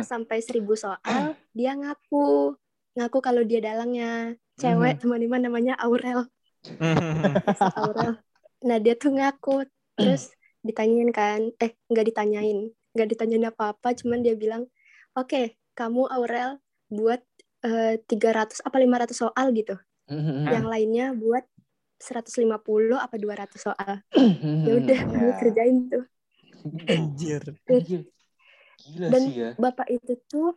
pas sampai seribu soal dia ngaku. Ngaku kalau dia dalangnya. Cewek Mhm. teman-teman namanya Aurel. Aurel. Nah dia tuh ngaku. Terus ditanyain kan. Eh nggak ditanyain. Nggak ditanyain apa-apa cuman dia bilang oke kamu Aurel buat eh, 300 apa 500 soal gitu. Mhm. yang lainnya buat 150 apa 200 soal. Ya udah gue kerjain tuh. Anjir. Gila Dan- sih ya. bapak itu tuh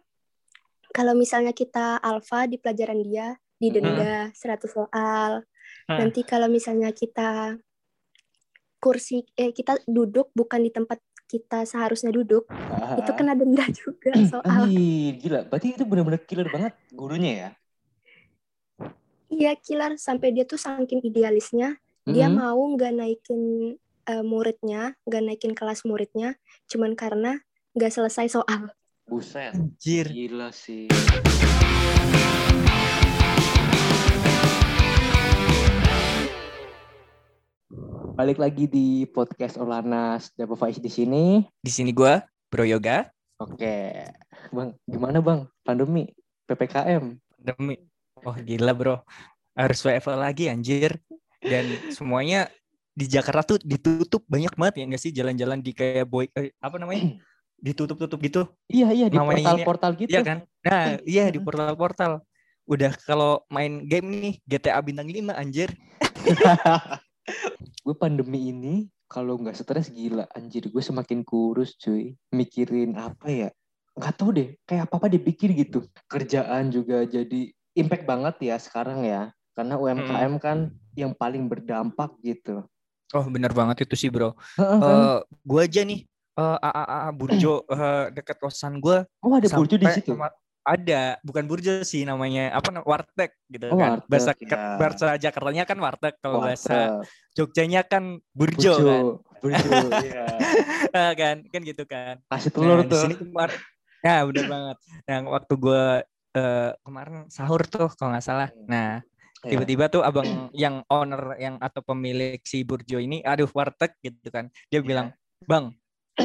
kalau misalnya kita alfa di pelajaran dia didenda 100 soal Hmm. nanti kalau misalnya kita kursi eh kita duduk bukan di tempat kita seharusnya duduk Ah, itu kena denda juga soal Anjir, gila. Berarti itu benar-benar killer banget gurunya ya. iya killer sampai dia tuh saking idealisnya dia Mhm. mau nggak naikin eh, muridnya nggak naikin kelas muridnya cuman karena nggak selesai soal Buset. Anjir. Gila sih. Balik lagi di podcast Olanas Java Faiz di sini. Di sini gua Bro Yoga Oke, Bang, gimana Bang? Pandemi, PPKM. demi Oh gila bro Harus WFH lagi anjir Dan semuanya di Jakarta tuh ditutup banyak banget ya nggak sih jalan-jalan di kayak boy eh, apa namanya ditutup-tutup gitu. Iya, iya di portal-portal gitu. Iya kan? Nah iya. di portal-portal udah kalau main game nih GTA bintang 5 anjir. Gue pandemi ini kalau nggak stres gila. Anjir gue semakin kurus cuy. Mikirin apa ya? Nggak tahu deh kayak apa apa dipikir gitu. Kerjaan juga jadi impact banget ya sekarang ya. Karena UMKM kan yang paling berdampak gitu. Oh bener banget itu sih bro. Kan? Eh gua aja nih eh AAA Burjo eh, dekat kosan gua oh ada burjo di situ? sama- ada bukan burjo sih namanya apa warteg gitu Oh, kan. Warteg, bahasa ya. bahasa Jakartanya kan warteg kalau bahasa Warteg, Jogjanya kan burjo, burjo kan. Burjo iya. Ah, kan kan gitu kan. Kasih telur nah, di tuh. sini kemarin ya bener banget. Yang waktu gua eh, kemarin sahur tuh kalau nggak salah. Hmm. nah Iya. tiba-tiba tuh abang yang owner yang atau pemilik si burjo ini aduh warteg gitu kan. Dia Iya. bilang bang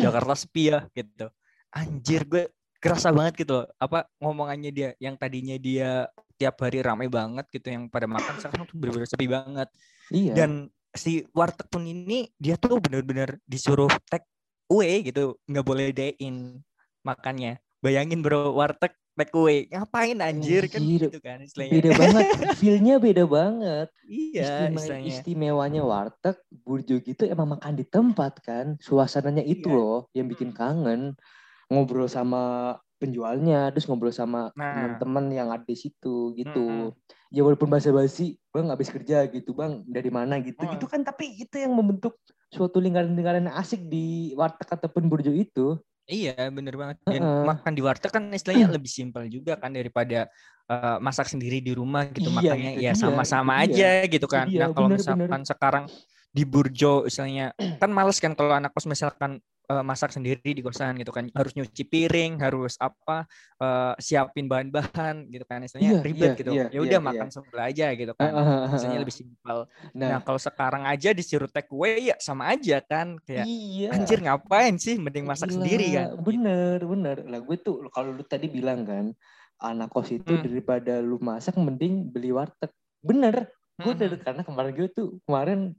Jakarta sepi ya gitu. Anjir gue kerasa banget gitu loh. Apa ngomongannya dia yang tadinya dia tiap hari ramai banget gitu yang pada makan sekarang tuh bener-bener sepi banget. Iya. Dan si warteg pun ini dia tuh bener-bener disuruh take away gitu. Nggak boleh day-in makannya. Bayangin bro warteg away ngapain anjir? Kan gitu kan istilahnya. beda banget. Feelnya beda banget. Iya istilahnya. istimewanya warteg burjo gitu emang makan di tempat kan. Suasananya itu Iya. loh yang bikin kangen. Ngobrol sama penjualnya terus ngobrol sama Nah. teman-teman yang ada di situ gitu. Mm-mm. ya walaupun basa-basi bang habis kerja gitu bang dari mana? gitu. Mm. gitu kan tapi itu yang membentuk suatu lingkaran-lingkaran asik di warteg ataupun burjo itu Iya bener banget. Dan Heeh. makan di warteg kan istilahnya lebih simpel juga kan daripada eh, masak sendiri di rumah gitu. Iya, Makanya ya sama-sama dia. aja gitu kan. dia, Nah kalau bener, misalkan sekarang di Burjo misalnya kan males kan kalau anak kos misalkan eh, masak sendiri di kosan gitu kan harus nyuci piring harus apa eh, siapin bahan-bahan gitu kan istilahnya Iya, ribet iya, gitu iya, ya iya, udah iya. makan sebelah aja gitu kan Heeh, misalnya heeh. lebih simpel nah, nah kalau sekarang aja disuruh take away ya sama aja kan kayak iya anjir ngapain sih mending masak Gila, sendiri kan Bener, bener. Lah gue tuh kalau lu tadi bilang kan anak kos itu Hmm. daripada lu masak mending beli warteg. Bener. Gue Mm-mm. dari karena kemarin gue tuh kemarin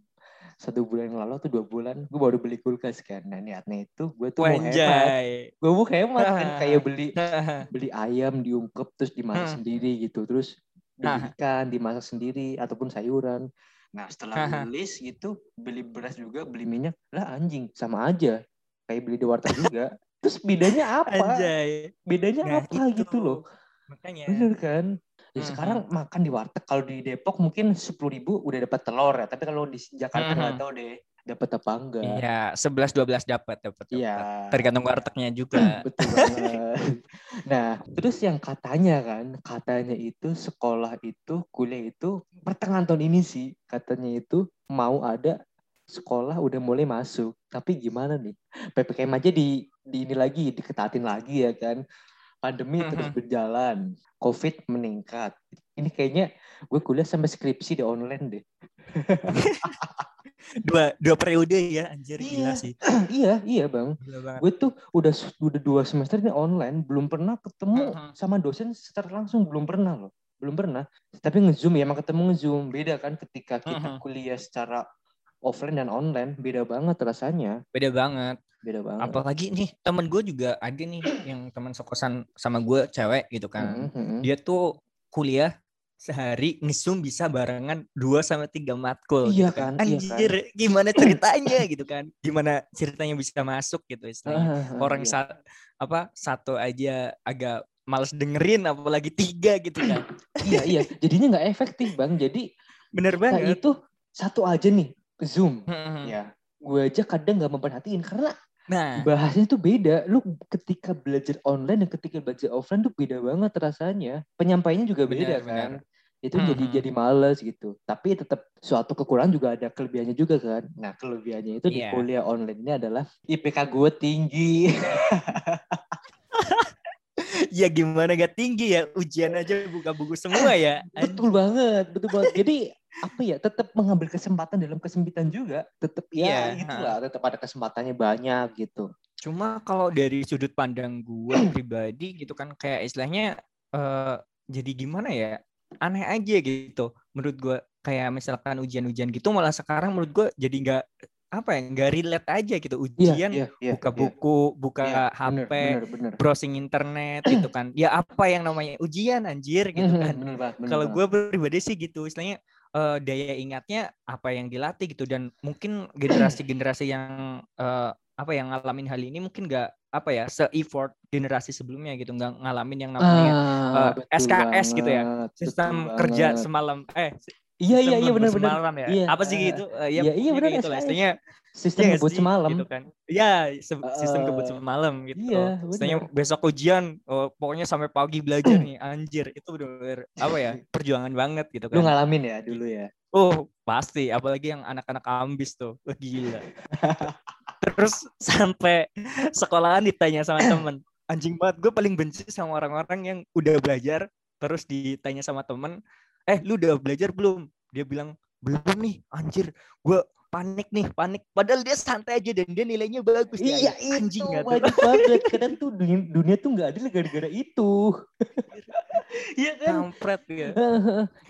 satu bulan yang lalu atau dua bulan gue baru beli kulkas kan. Nah niatnya itu gue tuh mau hemat. Gue mau hemat kan kayak beli Hahaha. beli ayam diungkep terus dimasak Hmm. sendiri gitu. Terus beli Hah. ikan dimasak sendiri ataupun sayuran. Nah setelah beli list gitu beli beras juga beli minyak lah anjing sama aja kayak beli di warteg juga. Terus bedanya apa? Anjay. bedanya Nah, apa itu. gitu loh Makanya. bener kan ya, Mhm. sekarang makan di warteg kalau di Depok mungkin sepuluh ribu udah dapat telur ya tapi kalau di Jakarta nggak Mhm. tahu deh dapat apa enggak Iya, 11 12 dapat dapat. Iya. Tergantung wartegnya juga. betul banget nah terus yang katanya kan katanya itu sekolah itu kuliah itu pertengahan tahun ini sih katanya itu mau ada sekolah udah mulai masuk tapi gimana nih ppkm aja di, di ini lagi diketatin lagi ya kan pandemi terus Mhm. berjalan covid meningkat ini kayaknya gue kuliah sampai skripsi di online deh dua dua periode ya anjir gila Iya. sih. iya iya bang Gila gue tuh udah udah dua semester ini online belum pernah ketemu Mhm. sama dosen secara langsung belum pernah loh belum pernah tapi ngezoom ya emang ketemu ngezoom beda kan ketika kita Mhm. kuliah secara offline dan online beda banget rasanya Beda banget. Beda banget Apalagi nih temen gue juga ada nih yang teman sekosan sama gue cewek gitu kan. Mhm, mhm. Dia tuh kuliah sehari ngesum bisa barengan 2 sampai 3 matkul Iya gitu kan, iya kan. Anjir, gimana ceritanya gitu kan. Gimana ceritanya bisa masuk gitu istilahnya. Ah, ah, Orang iya. sa- apa satu aja agak males dengerin apalagi tiga gitu kan. iya iya jadinya nggak efektif bang jadi Bener banget. itu satu aja nih zoom Hmm. ya gue aja kadang nggak memperhatiin karena Nah, bahasanya tuh beda. Lu ketika belajar online dan ketika belajar offline tuh beda banget rasanya. Penyampaiannya juga beda Benar, benar. kan. Itu jadi Mhm. jadi males gitu. Tapi tetap suatu kekurangan juga ada kelebihannya juga kan. Nah kelebihannya itu di Iya. kuliah online ini adalah IPK gue tinggi. ya gimana gak tinggi ya ujian aja buka buku semua ya. betul banget, betul banget. Jadi apa ya tetap mengambil kesempatan dalam kesempitan juga. Tetap ya Iya, itulah. Tetap ada kesempatannya banyak gitu. Cuma kalau dari sudut pandang gue pribadi gitu kan kayak istilahnya eh jadi gimana ya aneh aja gitu menurut gue kayak misalkan ujian-ujian gitu malah sekarang menurut gue jadi nggak apa ya nggak relate aja gitu Iya, ujian iya, iya, buka iya. buku buka Iya, HP bener, bener, bener. browsing internet gitu kan ya apa yang namanya ujian anjir gitu Mhm, kan banget, bener kalau banget. gue pribadi sih gitu istilahnya eh, daya ingatnya apa yang dilatih gitu dan mungkin generasi-generasi yang eh, apa yang ngalamin hal ini mungkin nggak apa ya se-effort generasi sebelumnya gitu nggak ngalamin yang namanya Ah, betul SKS gitu ya, banget, sistem kerja banget. semalam eh Iya iya iya lembur benar-benar. semalam ya Iya, apa sih eh, gitu Eh, ya iya, iya, pokoknya benar, gitu lah istilahnya Sistem Iya ngebut sih, semalam. gitu kan. Iya, se- sistem kebut Eh, semalam gitu. iya, Istilahnya benar. besok ujian, oh, pokoknya sampai pagi belajar nih, anjir. Itu bener apa ya, perjuangan banget gitu Lu kan. ngalamin ya dulu ya. Oh, pasti. Apalagi yang anak-anak ambis tuh. Wah, gila. Terus sampai sekolahan ditanya sama temen. Anjing banget, gue paling benci sama orang-orang yang udah belajar, terus ditanya sama temen, eh lu udah belajar belum? Dia bilang, belum nih, anjir. Gue panik nih, panik. Padahal dia santai aja dan dia nilainya bagus. Iya aja. anjing itu wajib banget. Kadang tuh dunia, dunia tuh nggak adil gara-gara itu. Iya kan? Kampret ya.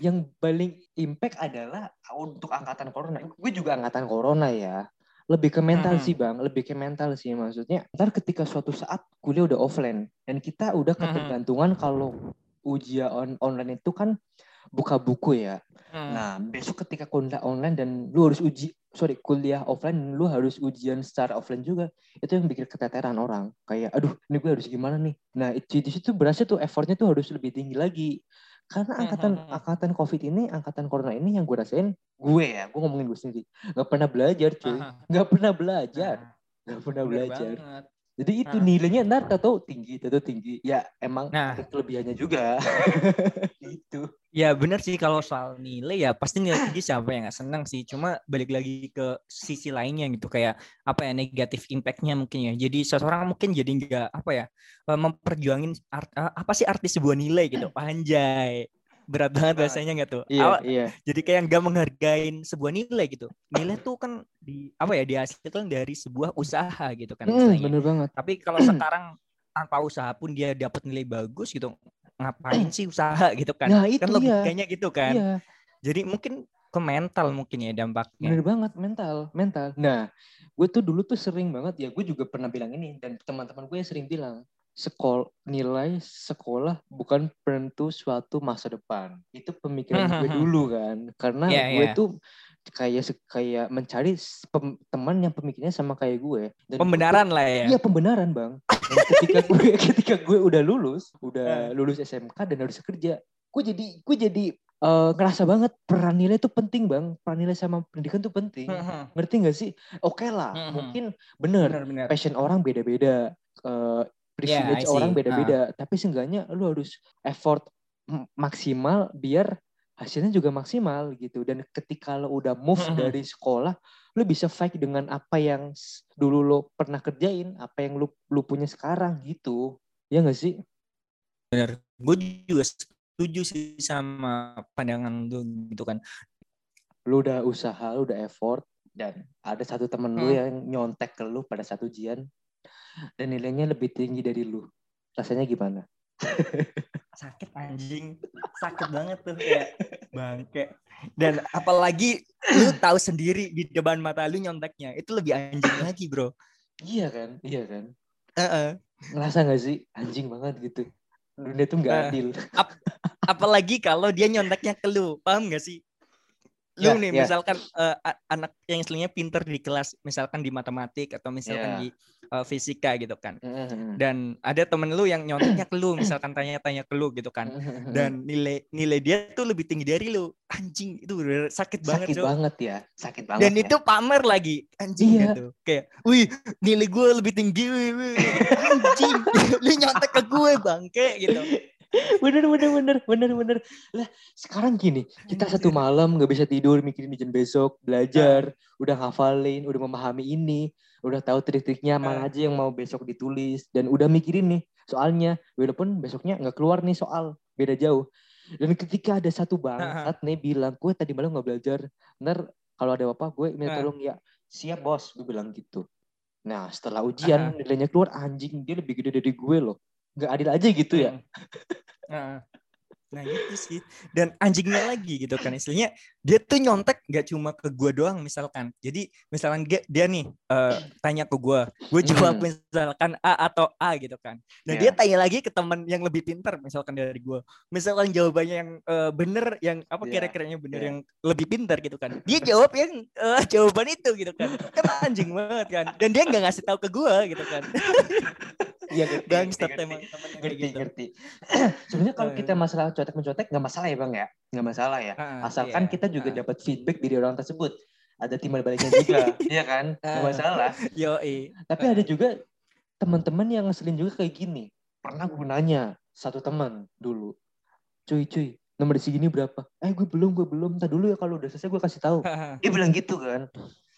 Yang paling impact adalah untuk angkatan corona. Gue juga angkatan corona ya. Lebih ke mental Mhm. sih bang, lebih ke mental sih maksudnya. Ntar ketika suatu saat kuliah udah offline dan kita udah ketergantungan kalau ujian on online itu kan buka buku ya. Hmm. Nah, besok ketika kuliah online dan lu harus uji, sorry, kuliah offline, lu harus ujian secara offline juga. Itu yang bikin keteteran orang. Kayak, aduh, ini gue harus gimana nih? Nah, itu di situ berasa tuh effortnya tuh harus lebih tinggi lagi. Karena angkatan Hmm, hmm, hmm. angkatan COVID ini, angkatan corona ini yang gue rasain, gue ya, gue ngomongin gue sendiri, nggak pernah belajar, cuy. Aha. Nggak pernah belajar, Nah, nggak pernah bener belajar. banget. Jadi itu Ah. nilainya ntar tahu tinggi, tahu tinggi. Ya emang Nah. kelebihannya juga. Ya benar sih kalau soal nilai ya pasti nilai tinggi siapa yang nggak senang sih. Cuma balik lagi ke sisi lainnya gitu kayak apa ya negatif impactnya mungkin ya. Jadi seseorang mungkin jadi nggak apa ya eh, memperjuangin art- eh, apa sih arti sebuah nilai gitu. Anjay. Berat banget bahasanya nggak tuh? Iya, iya. jadi kayak nggak menghargain sebuah nilai gitu. Nilai tuh kan di apa ya dihasilkan dari sebuah usaha gitu kan Mm, bener banget. Tapi kalau sekarang tanpa usaha pun dia dapat nilai bagus gitu, ngapain sih usaha gitu kan? Nah, itu kan logikanya gitu kan. Iya. Jadi mungkin ke mental mungkin ya dampaknya. Bener banget mental, mental. Nah, gue tuh dulu tuh sering banget ya, gue juga pernah bilang ini dan teman-teman gue sering bilang sekolah nilai sekolah bukan penentu suatu masa depan. Itu pemikiran gue dulu kan, karena Iya, gue iya. tuh kayak se- kayak mencari pem- teman yang pemikirannya sama kayak gue. Dan gue Pembenaran lah tuh- ya. Iya pembenaran bang. Dan ketika gue ketika gue udah lulus, udah Eh. lulus SMK dan harus kerja, gue jadi gue jadi eh, ngerasa banget peran nilai itu penting bang. Peran nilai sama pendidikan tuh penting Mhm. ngerti gak sih? Oke lah, Mhm. mungkin bener Benar-benar. passion orang beda-beda, eh, privilege see. orang beda-beda. Tapi seenggaknya lu harus effort maksimal biar hasilnya juga maksimal gitu. Dan ketika lo udah move Mhm. dari sekolah, lu bisa fight dengan apa yang dulu lo pernah kerjain, apa yang lu lu punya sekarang gitu. Ya gak sih? Benar. Gue juga setuju sih sama pandangan lu gitu kan. Lu udah usaha, lu udah effort, dan ada satu temen lu Hmm. yang nyontek ke lu pada satu ujian dan nilainya lebih tinggi dari lu. Rasanya gimana? sakit anjing sakit banget tuh kayak bangke dan apalagi lu tahu sendiri di depan mata lu nyonteknya itu lebih anjing lagi bro Iya kan? Iya kan? Heeh. Ngerasa gak sih anjing banget gitu? Dunia tuh nggak Eh. adil. apalagi kalau dia nyonteknya ke lu paham gak sih lu Ya, nih ya. misalkan a- anak yang istilahnya pinter di kelas misalkan di matematik atau misalkan Ya. di eh, fisika gitu kan Mhm. dan ada temen lu yang nyonteknya ke lu misalkan tanya-tanya ke lu gitu kan dan nilai nilai dia tuh lebih tinggi dari lu anjing itu bener sakit banget sakit Cok. banget ya, sakit banget. dan ya. itu pamer lagi anjing Iya. gitu kayak wih nilai gue lebih tinggi wih, wih. anjing lu nyontek ke gue bangke gitu bener bener bener bener bener. Lah sekarang gini kita satu malam nggak bisa tidur mikirin ujian besok belajar udah ngafalin udah memahami ini udah tahu trik-triknya mana aja yang mau besok ditulis dan udah mikirin nih soalnya walaupun besoknya nggak keluar nih soal beda jauh. Dan ketika ada satu bangsat nih bilang gue tadi malam nggak belajar ntar kalau ada apa gue minta Ah. tolong ya. Siap bos gue bilang gitu. Nah setelah ujian nilainya keluar anjing dia lebih gede dari gue loh nggak adil aja gitu ya. Hmm. Nah, nah gitu sih. Dan anjingnya lagi gitu kan istilahnya. Dia tuh nyontek nggak cuma ke gue doang misalkan. Jadi misalkan dia, dia nih eh, tanya ke gue gue jawab Hmm. misalkan A atau A gitu kan. Nah Ya. dia tanya lagi ke teman yang lebih pintar misalkan dari gue misalkan jawabannya yang eh, bener yang apa Ya, kira-kiranya bener ya. yang lebih pintar gitu kan. Dia jawab yang eh, jawaban itu gitu kan. Kan anjing banget kan. Dan dia nggak ngasih tahu ke gue gitu kan Iya ngerti, temen yang kayak ngerti gitu ngerti. Sebenarnya kalau Eh. kita masalah contek mencontek nggak masalah ya bang ya, nggak masalah ya. Ah, Asalkan iya. kita juga Ah. dapat feedback dari orang tersebut. Ada timbal baliknya juga, iya kan? Nggak Ah. masalah. Yoi. Tapi ada juga teman-teman yang ngeselin juga kayak gini. Pernah gue nanya satu teman dulu, cuy cuy, nomor di sini berapa? Eh gue belum, gue belum. Tadi dulu ya kalau udah selesai gue kasih tahu. Dia bilang gitu kan.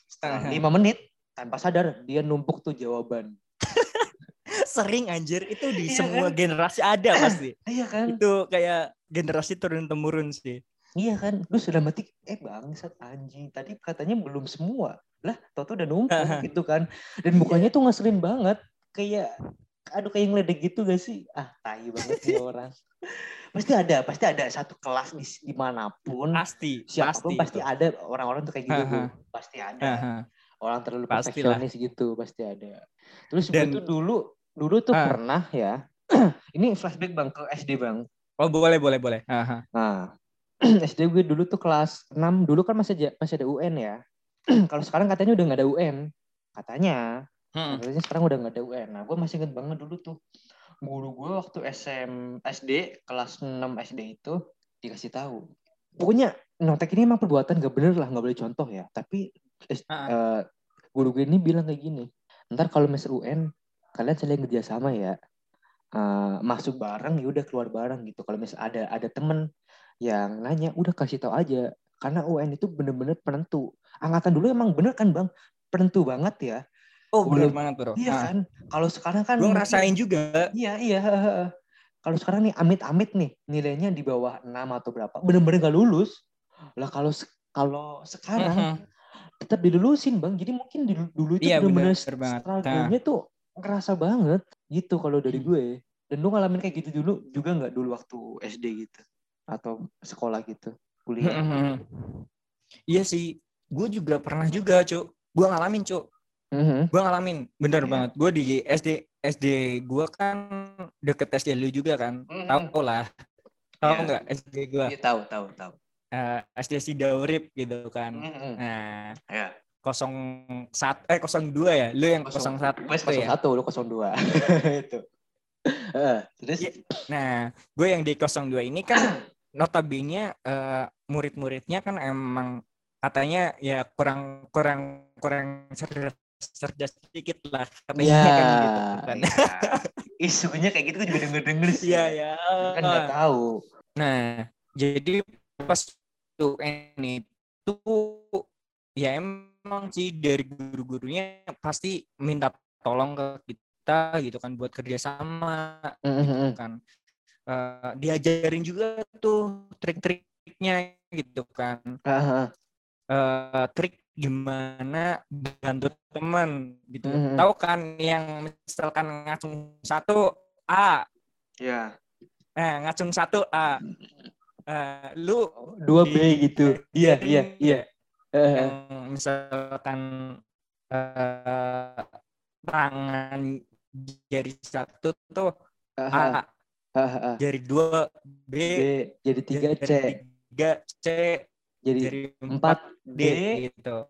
Setelah lima menit tanpa sadar dia numpuk tuh jawaban. Sering anjir itu di Iya semua kan? generasi ada pasti. Iya kan? itu kayak generasi turun temurun sih. Iya kan, lu sudah mati, eh bangsat anjing, tadi katanya belum semua. Lah, tau udah numpuk gitu kan. Dan mukanya tuh ngeselin banget. Kayak, aduh kayak ngeledek gitu gak sih? Ah, tai banget nih orang. Pasti ada, pasti ada satu kelas di di mana pun. Pasti, Siapa pun pasti, pasti. ada orang-orang tuh kayak gitu. Pasti ada. Orang terlalu perfeksionis gitu, pasti ada. Terus Dan- tuh dulu, dulu tuh Ah. pernah ya. ini flashback bang ke SD bang. Oh boleh boleh boleh. Aha. Nah, SD gue dulu tuh kelas 6, dulu kan masih masih ada UN ya. Kalau sekarang katanya udah nggak ada UN. Katanya, Hmm. katanya sekarang udah nggak ada UN. Nah, gue masih inget banget dulu tuh. Guru gue waktu SM SD kelas 6 SD itu dikasih tahu. Pokoknya notek ini emang perbuatan gak bener lah, nggak boleh contoh ya. Tapi Ah. eh, guru gue ini bilang kayak gini. Ntar kalau mes UN, kalian saling kerja sama ya. Eh, masuk bareng ya udah keluar bareng gitu. Kalau misal ada ada temen yang nanya, udah kasih tahu aja. Karena UN itu bener-bener penentu. Angkatan dulu emang bener kan bang, penentu banget ya. Oh Belum- banget bro. Iya kan. Kalau sekarang kan Gue ngerasain juga. Iya iya. Kalau sekarang nih amit-amit nih nilainya di bawah 6 atau berapa, bener-bener gak lulus. Lah kalau kalau sekarang Mhm. tetap dilulusin bang. Jadi mungkin di, dulu itu Iya, bener-bener bener struggle-nya tuh ngerasa banget gitu kalau dari Hmm. gue. Dan lu ngalamin kayak gitu dulu juga nggak dulu waktu SD gitu atau sekolah gitu kuliah? Mhm. Iya sih. Gue juga pernah juga cuk. Gue ngalamin cuk. Mhm. Gue ngalamin. Bener Iya. banget. Gue di SD SD gue kan deket SD lu juga kan. Mhm. Tahu lah. Tahu Iya. nggak SD gue? Iya tahu tahu tahu. Eh, SD Sidaurip gitu kan. Mhm. Nah, Ya. 01 eh 02 ya. Lu yang 01 Gue ya. 01, lu 02. itu. Eh, terus Iya. Nah, gue yang di 02 ini kan notabene eh, murid-muridnya kan emang katanya ya kurang kurang kurang cerdas cerdas sedikit lah katanya Iya. kan gitu kan. iya. Isunya kayak gitu gue juga denger-denger sih. Iya ya. Kan nggak tahu. Nah, jadi pas UN itu ya emang sih dari guru-gurunya pasti minta tolong ke kita gitu kan buat kerjasama Mhm. kan Eh, diajarin juga tuh trik-triknya gitu kan. Eh, trik gimana bantu temen gitu. Mhm. Tahu kan yang misalkan ngacung satu A, Ya. eh ngacung satu A. Eh, lu Dua B gitu. Iya, iya, iya. Eh, yang misalkan eh, tangan jari satu tuh ah, A, ah. jari dua B, B jadi tiga C tiga C, jadi jari empat D D gitu.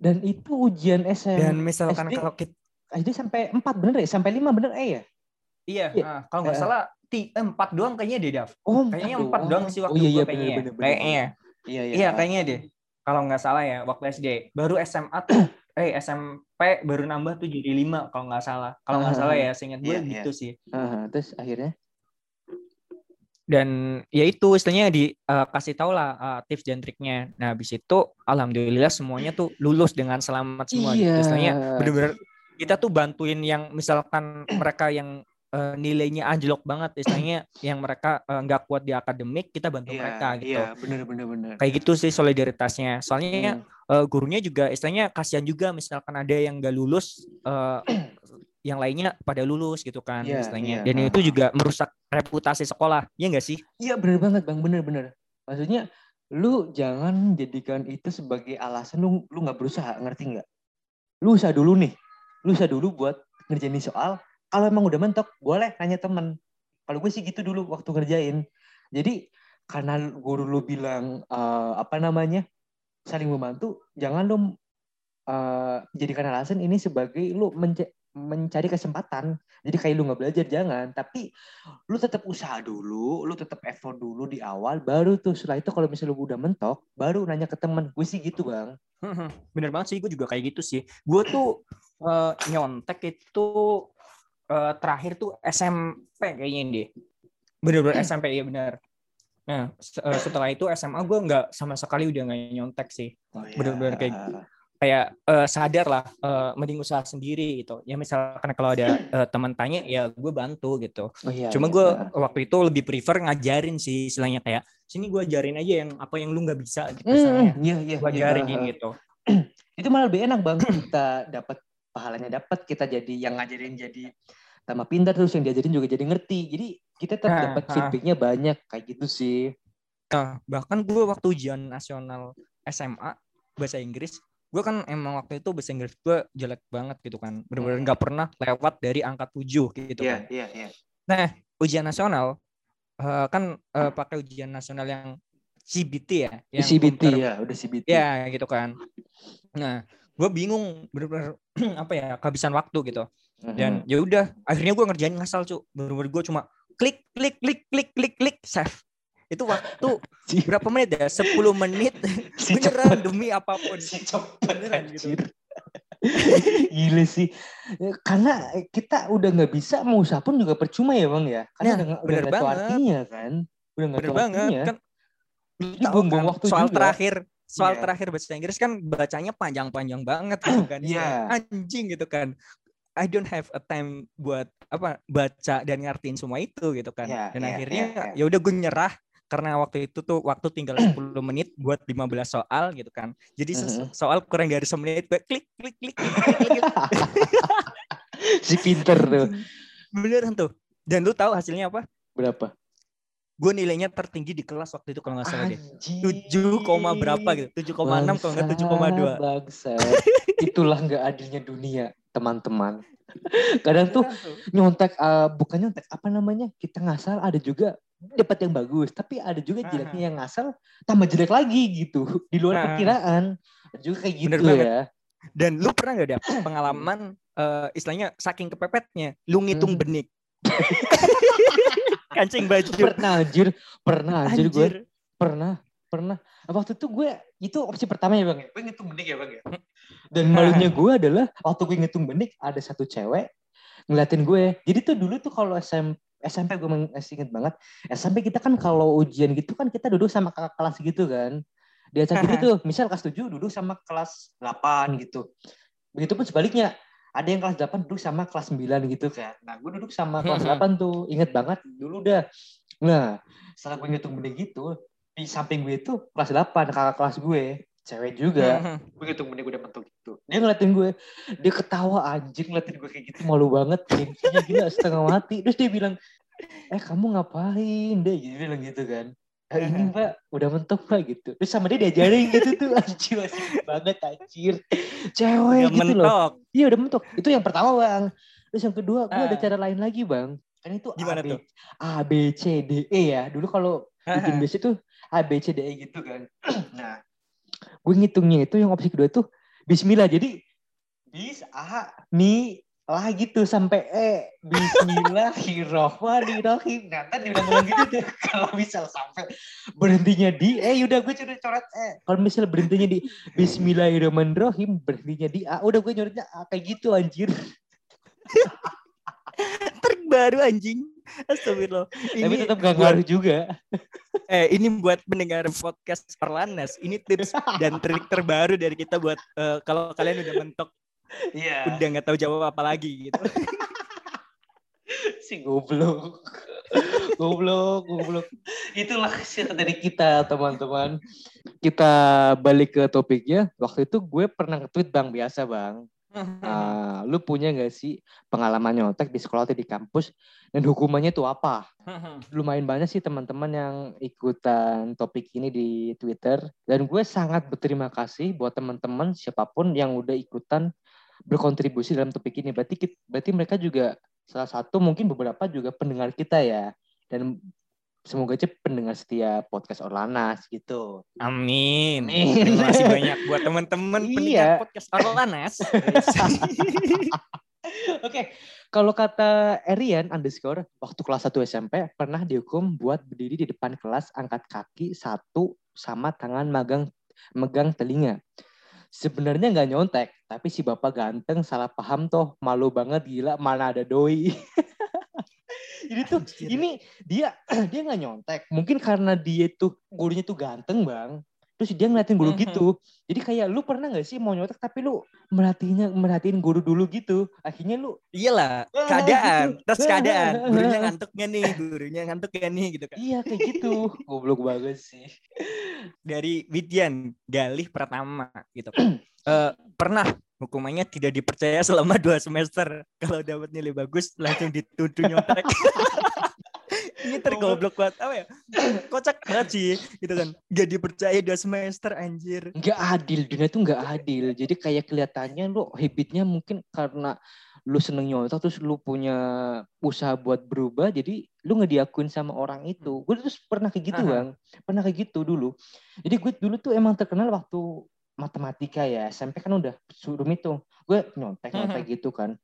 dan itu ujian SM Dan misalkan SD? kalau kita SD sampai empat bener ya sampai lima bener eh ya iya, Iya. ah, kalau nggak Eh. salah empat doang kayaknya deh, Dav. oh Kayaknya empat doang sih waktu oh, iya, iya, kayaknya. bener, bener, bener, Kayaknya. iya iya Iya, kayaknya deh. Kalau nggak salah ya waktu SD. Baru SMA tuh eh SMP baru nambah tuh jadi lima kalau nggak salah. Kalau nggak Ah, salah ya, seingat gue iya, iya. gitu sih. Ah, terus akhirnya dan ya itu istilahnya dikasih tau lah uh, tips dan triknya. Nah habis itu alhamdulillah semuanya tuh lulus dengan selamat semua. gitu. Iya. Istilahnya bener-bener kita tuh bantuin yang misalkan mereka yang uh, nilainya anjlok banget, istilahnya yang mereka uh, nggak kuat di akademik kita bantu mereka gitu. iya bener bener bener Kayak gitu sih solidaritasnya. Soalnya Hmm. uh, gurunya juga istilahnya kasihan juga misalkan ada yang nggak lulus. uh, yang lainnya pada lulus gitu kan Iya, istilahnya iya. dan itu juga merusak reputasi sekolah ya nggak sih Iya bener banget bang, bener bener. Maksudnya lu jangan jadikan itu sebagai alasan lu lu nggak berusaha, ngerti nggak? Lu usaha dulu nih, lu usaha dulu buat ngerjain soal. Kalau emang udah mentok, boleh nanya temen. Kalau gue sih gitu dulu waktu ngerjain. Jadi karena guru lu bilang eh, apa namanya saling membantu, jangan lu eh, jadikan alasan ini sebagai lu menca- mencari kesempatan. Jadi kayak lu nggak belajar jangan, tapi lu tetap usaha dulu, lu tetap effort dulu di awal, baru tuh setelah itu kalau misalnya lu udah mentok, baru nanya ke temen. Gue sih gitu bang. Bener banget sih, gue juga kayak gitu sih. Gue tuh eh, nyontek itu eh, terakhir tuh SMP kayaknya deh. Bener-bener SMP ya bener. Nah se- eh, setelah itu SMA gue nggak sama sekali udah nggak nyontek sih. Bener-bener kayak- Kayak eh, sadar lah, eh, mending usaha sendiri gitu. Ya misalkan kalau ada eh, teman tanya, ya gue bantu gitu. Oh, iya, Cuma iya, gue benar. waktu itu lebih prefer ngajarin sih, istilahnya kayak sini gue ajarin aja yang apa yang lu nggak bisa gitu. Hmm, Istilahnya. iya iya. Gue iya. ajarin gitu. Itu malah lebih enak bang. Kita dapat pahalanya dapat, kita jadi yang ngajarin jadi tambah pintar terus yang diajarin juga jadi ngerti. Jadi kita tetap Nah, dapat feedbacknya banyak kayak gitu sih. Nah, bahkan gue waktu ujian nasional SMA bahasa Inggris, gue kan emang waktu itu bahasa Inggris gue jelek banget gitu kan. Bener-bener nggak pernah lewat dari angka 7 gitu kan. iya iya. Nah, ujian nasional eh, kan eh, pakai ujian nasional yang CBT ya, yang CBT ya, udah CBT. Ya, gitu kan. Nah, gue bingung bener-bener apa ya, kehabisan waktu gitu. Mhm. Dan ya udah, akhirnya gue ngerjain ngasal, cu. Bener-bener gue cuma klik klik klik klik klik klik save. Itu waktu Si- berapa menit ya? 10 menit. si Beneran cepet. demi apa pun. Si cepet Beneran gitu. anjir. Gila sih. Eh, Karena kita udah nggak bisa mau usaha pun juga percuma ya bang ya. Karena Nah, udah udah bener tahu banget. artinya kan. Udah nggak Bener banget artinya. kan. Ini buang-buang kan, waktu soal juga. terakhir soal Iya. terakhir bahasa Inggris kan bacanya panjang-panjang banget gitu kan. Iya. Anjing gitu kan. I don't have a time buat apa baca dan ngertiin semua itu gitu kan. Iya, dan iya, akhirnya iya, iya. ya udah gue nyerah karena waktu itu tuh waktu tinggal 10 menit buat 15 soal gitu kan. Jadi Mhm. soal kurang dari semenit gue klik klik klik. klik, klik, klik, klik. si pinter tuh. Beneran tuh. Dan lu tahu hasilnya apa? Berapa? Gue nilainya tertinggi di kelas waktu itu kalau nggak salah deh. 7, koma berapa gitu. 7,6 kalau nggak 7,2. Bangsa. Itulah nggak adilnya dunia, teman-teman. Kadang tuh nyontek eh, bukan nyontek apa namanya? Kita ngasal ada juga dapat yang bagus, tapi ada juga jeleknya yang ngasal tambah jelek lagi gitu. Di luar Aha. perkiraan. Juga kayak gitu Bener banget. ya. Dan lu pernah gak ada pengalaman eh, istilahnya saking kepepetnya, lu ngitung Hmm. benik. Kancing baju. Pernah anjir, pernah anjir, gue. Anjir. Pernah, pernah. Waktu itu gue, itu opsi pertama ya bang ya. Gue ngitung benik ya bang ya. Dan malunya gue adalah, waktu gue ngitung benik, ada satu cewek ngeliatin gue. Jadi tuh dulu tuh kalau SM, SMP gue masih inget banget. SMP kita kan kalau ujian gitu kan kita duduk sama kakak kelas gitu kan. Di acara gitu tuh, misal kelas 7 duduk sama kelas 8 gitu. Begitupun sebaliknya. Ada yang kelas 8 duduk sama kelas 9 gitu kan. Nah gue duduk sama kelas 8 tuh. Inget banget dulu dah. Nah setelah gue ngitung benih gitu, di samping gue itu kelas 8, kakak kelas gue. cewek juga Mhm. begitu kemudian gue udah mentok gitu dia ngeliatin gue dia ketawa anjing ngeliatin gue kayak gitu malu banget gengsinya gila setengah mati terus dia bilang eh kamu ngapain deh gitu bilang gitu kan "Eh, ini mbak udah mentok mbak gitu terus sama dia diajarin gitu tuh anjir banget anjir cewek Udah gitu loh mentok. iya udah mentok itu yang pertama bang terus yang kedua gue ada Ah. cara lain lagi bang kan itu Gimana A, B, tuh? A B C D E ya dulu kalau bikin base itu A B C D E gitu kan. nah, gue ngitungnya itu yang opsi kedua itu Bismillah. Jadi bis A mi lah gitu sampai E Bismillahirrahmanirrahim. Nah, kan diulang-ulang gitu tuh. Kalau misal sampai berhentinya di E, udah gue coret coret E. Kalau misal berhentinya di Bismillahirrahmanirrahim, berhentinya di A, udah gue nyoretnya A kayak gitu anjir. Trik baru anjing. Astagfirullah. Tapi Ini tetap gak ngaruh juga. eh ini buat pendengar podcast Orlanas. Ini tips dan trik terbaru dari kita buat eh, kalau kalian udah mentok Iya. udah nggak tahu jawab apa lagi gitu. si goblok. Goblok goblok. Itulah cerita dari kita teman-teman. Kita balik ke topiknya. Waktu itu gue pernah nge-tweet bang biasa bang. Ah, lu punya gak sih pengalaman nyontek di sekolah atau di kampus? Dan hukumannya itu apa? Lumayan banyak sih teman-teman yang ikutan topik ini di Twitter. Dan gue sangat berterima kasih buat teman-teman siapa pun yang udah ikutan berkontribusi dalam topik ini. Berarti berarti mereka juga salah satu mungkin beberapa juga pendengar kita ya dan semoga aja pendengar setia podcast Orlanas gitu. Amin. Amin. Terima kasih banyak buat teman-teman Iya. pendengar podcast Orlanas. Oke, kalau kata Erian underscore waktu kelas 1 SMP pernah dihukum buat berdiri di depan kelas angkat kaki satu sama tangan magang megang telinga. Sebenarnya nggak nyontek, tapi si bapak ganteng salah paham toh, malu banget gila mana ada doi. Jadi tuh Anjir. ini dia dia nggak nyontek, mungkin karena dia tuh gurunya tuh ganteng bang. Terus dia ngeliatin guru gitu. Jadi kayak lu pernah nggak sih mau nyontek tapi lu merhatiinnya merhatiin guru dulu gitu. Akhirnya lu Iyalah, Ah, keadaan, gitu. tes keadaan. Gurunya ngantuk gak nih? Gurunya ngantuk gak nih? Gitu kan. iya kayak gitu. Goblok banget sih. Dari Widyan Galih Pratama gitu kan. Eh, pernah hukumannya tidak dipercaya selama dua semester. Kalau dapat nilai bagus langsung dituduh nyontek. Ini tergoblok banget apa ya? Kocak banget sih gitu kan. Gak dipercaya dua semester anjir. Nggak adil, dunia tuh nggak adil. Jadi kayak kelihatannya lu habitnya mungkin karena lu seneng nyontek terus lu punya usaha buat berubah jadi lu nggak diakuin sama orang itu. Gue terus pernah kayak gitu bang, pernah kayak gitu dulu. Jadi gue dulu tuh emang terkenal waktu matematika ya SMP kan udah suruh itu gue nyontek nyontek gitu kan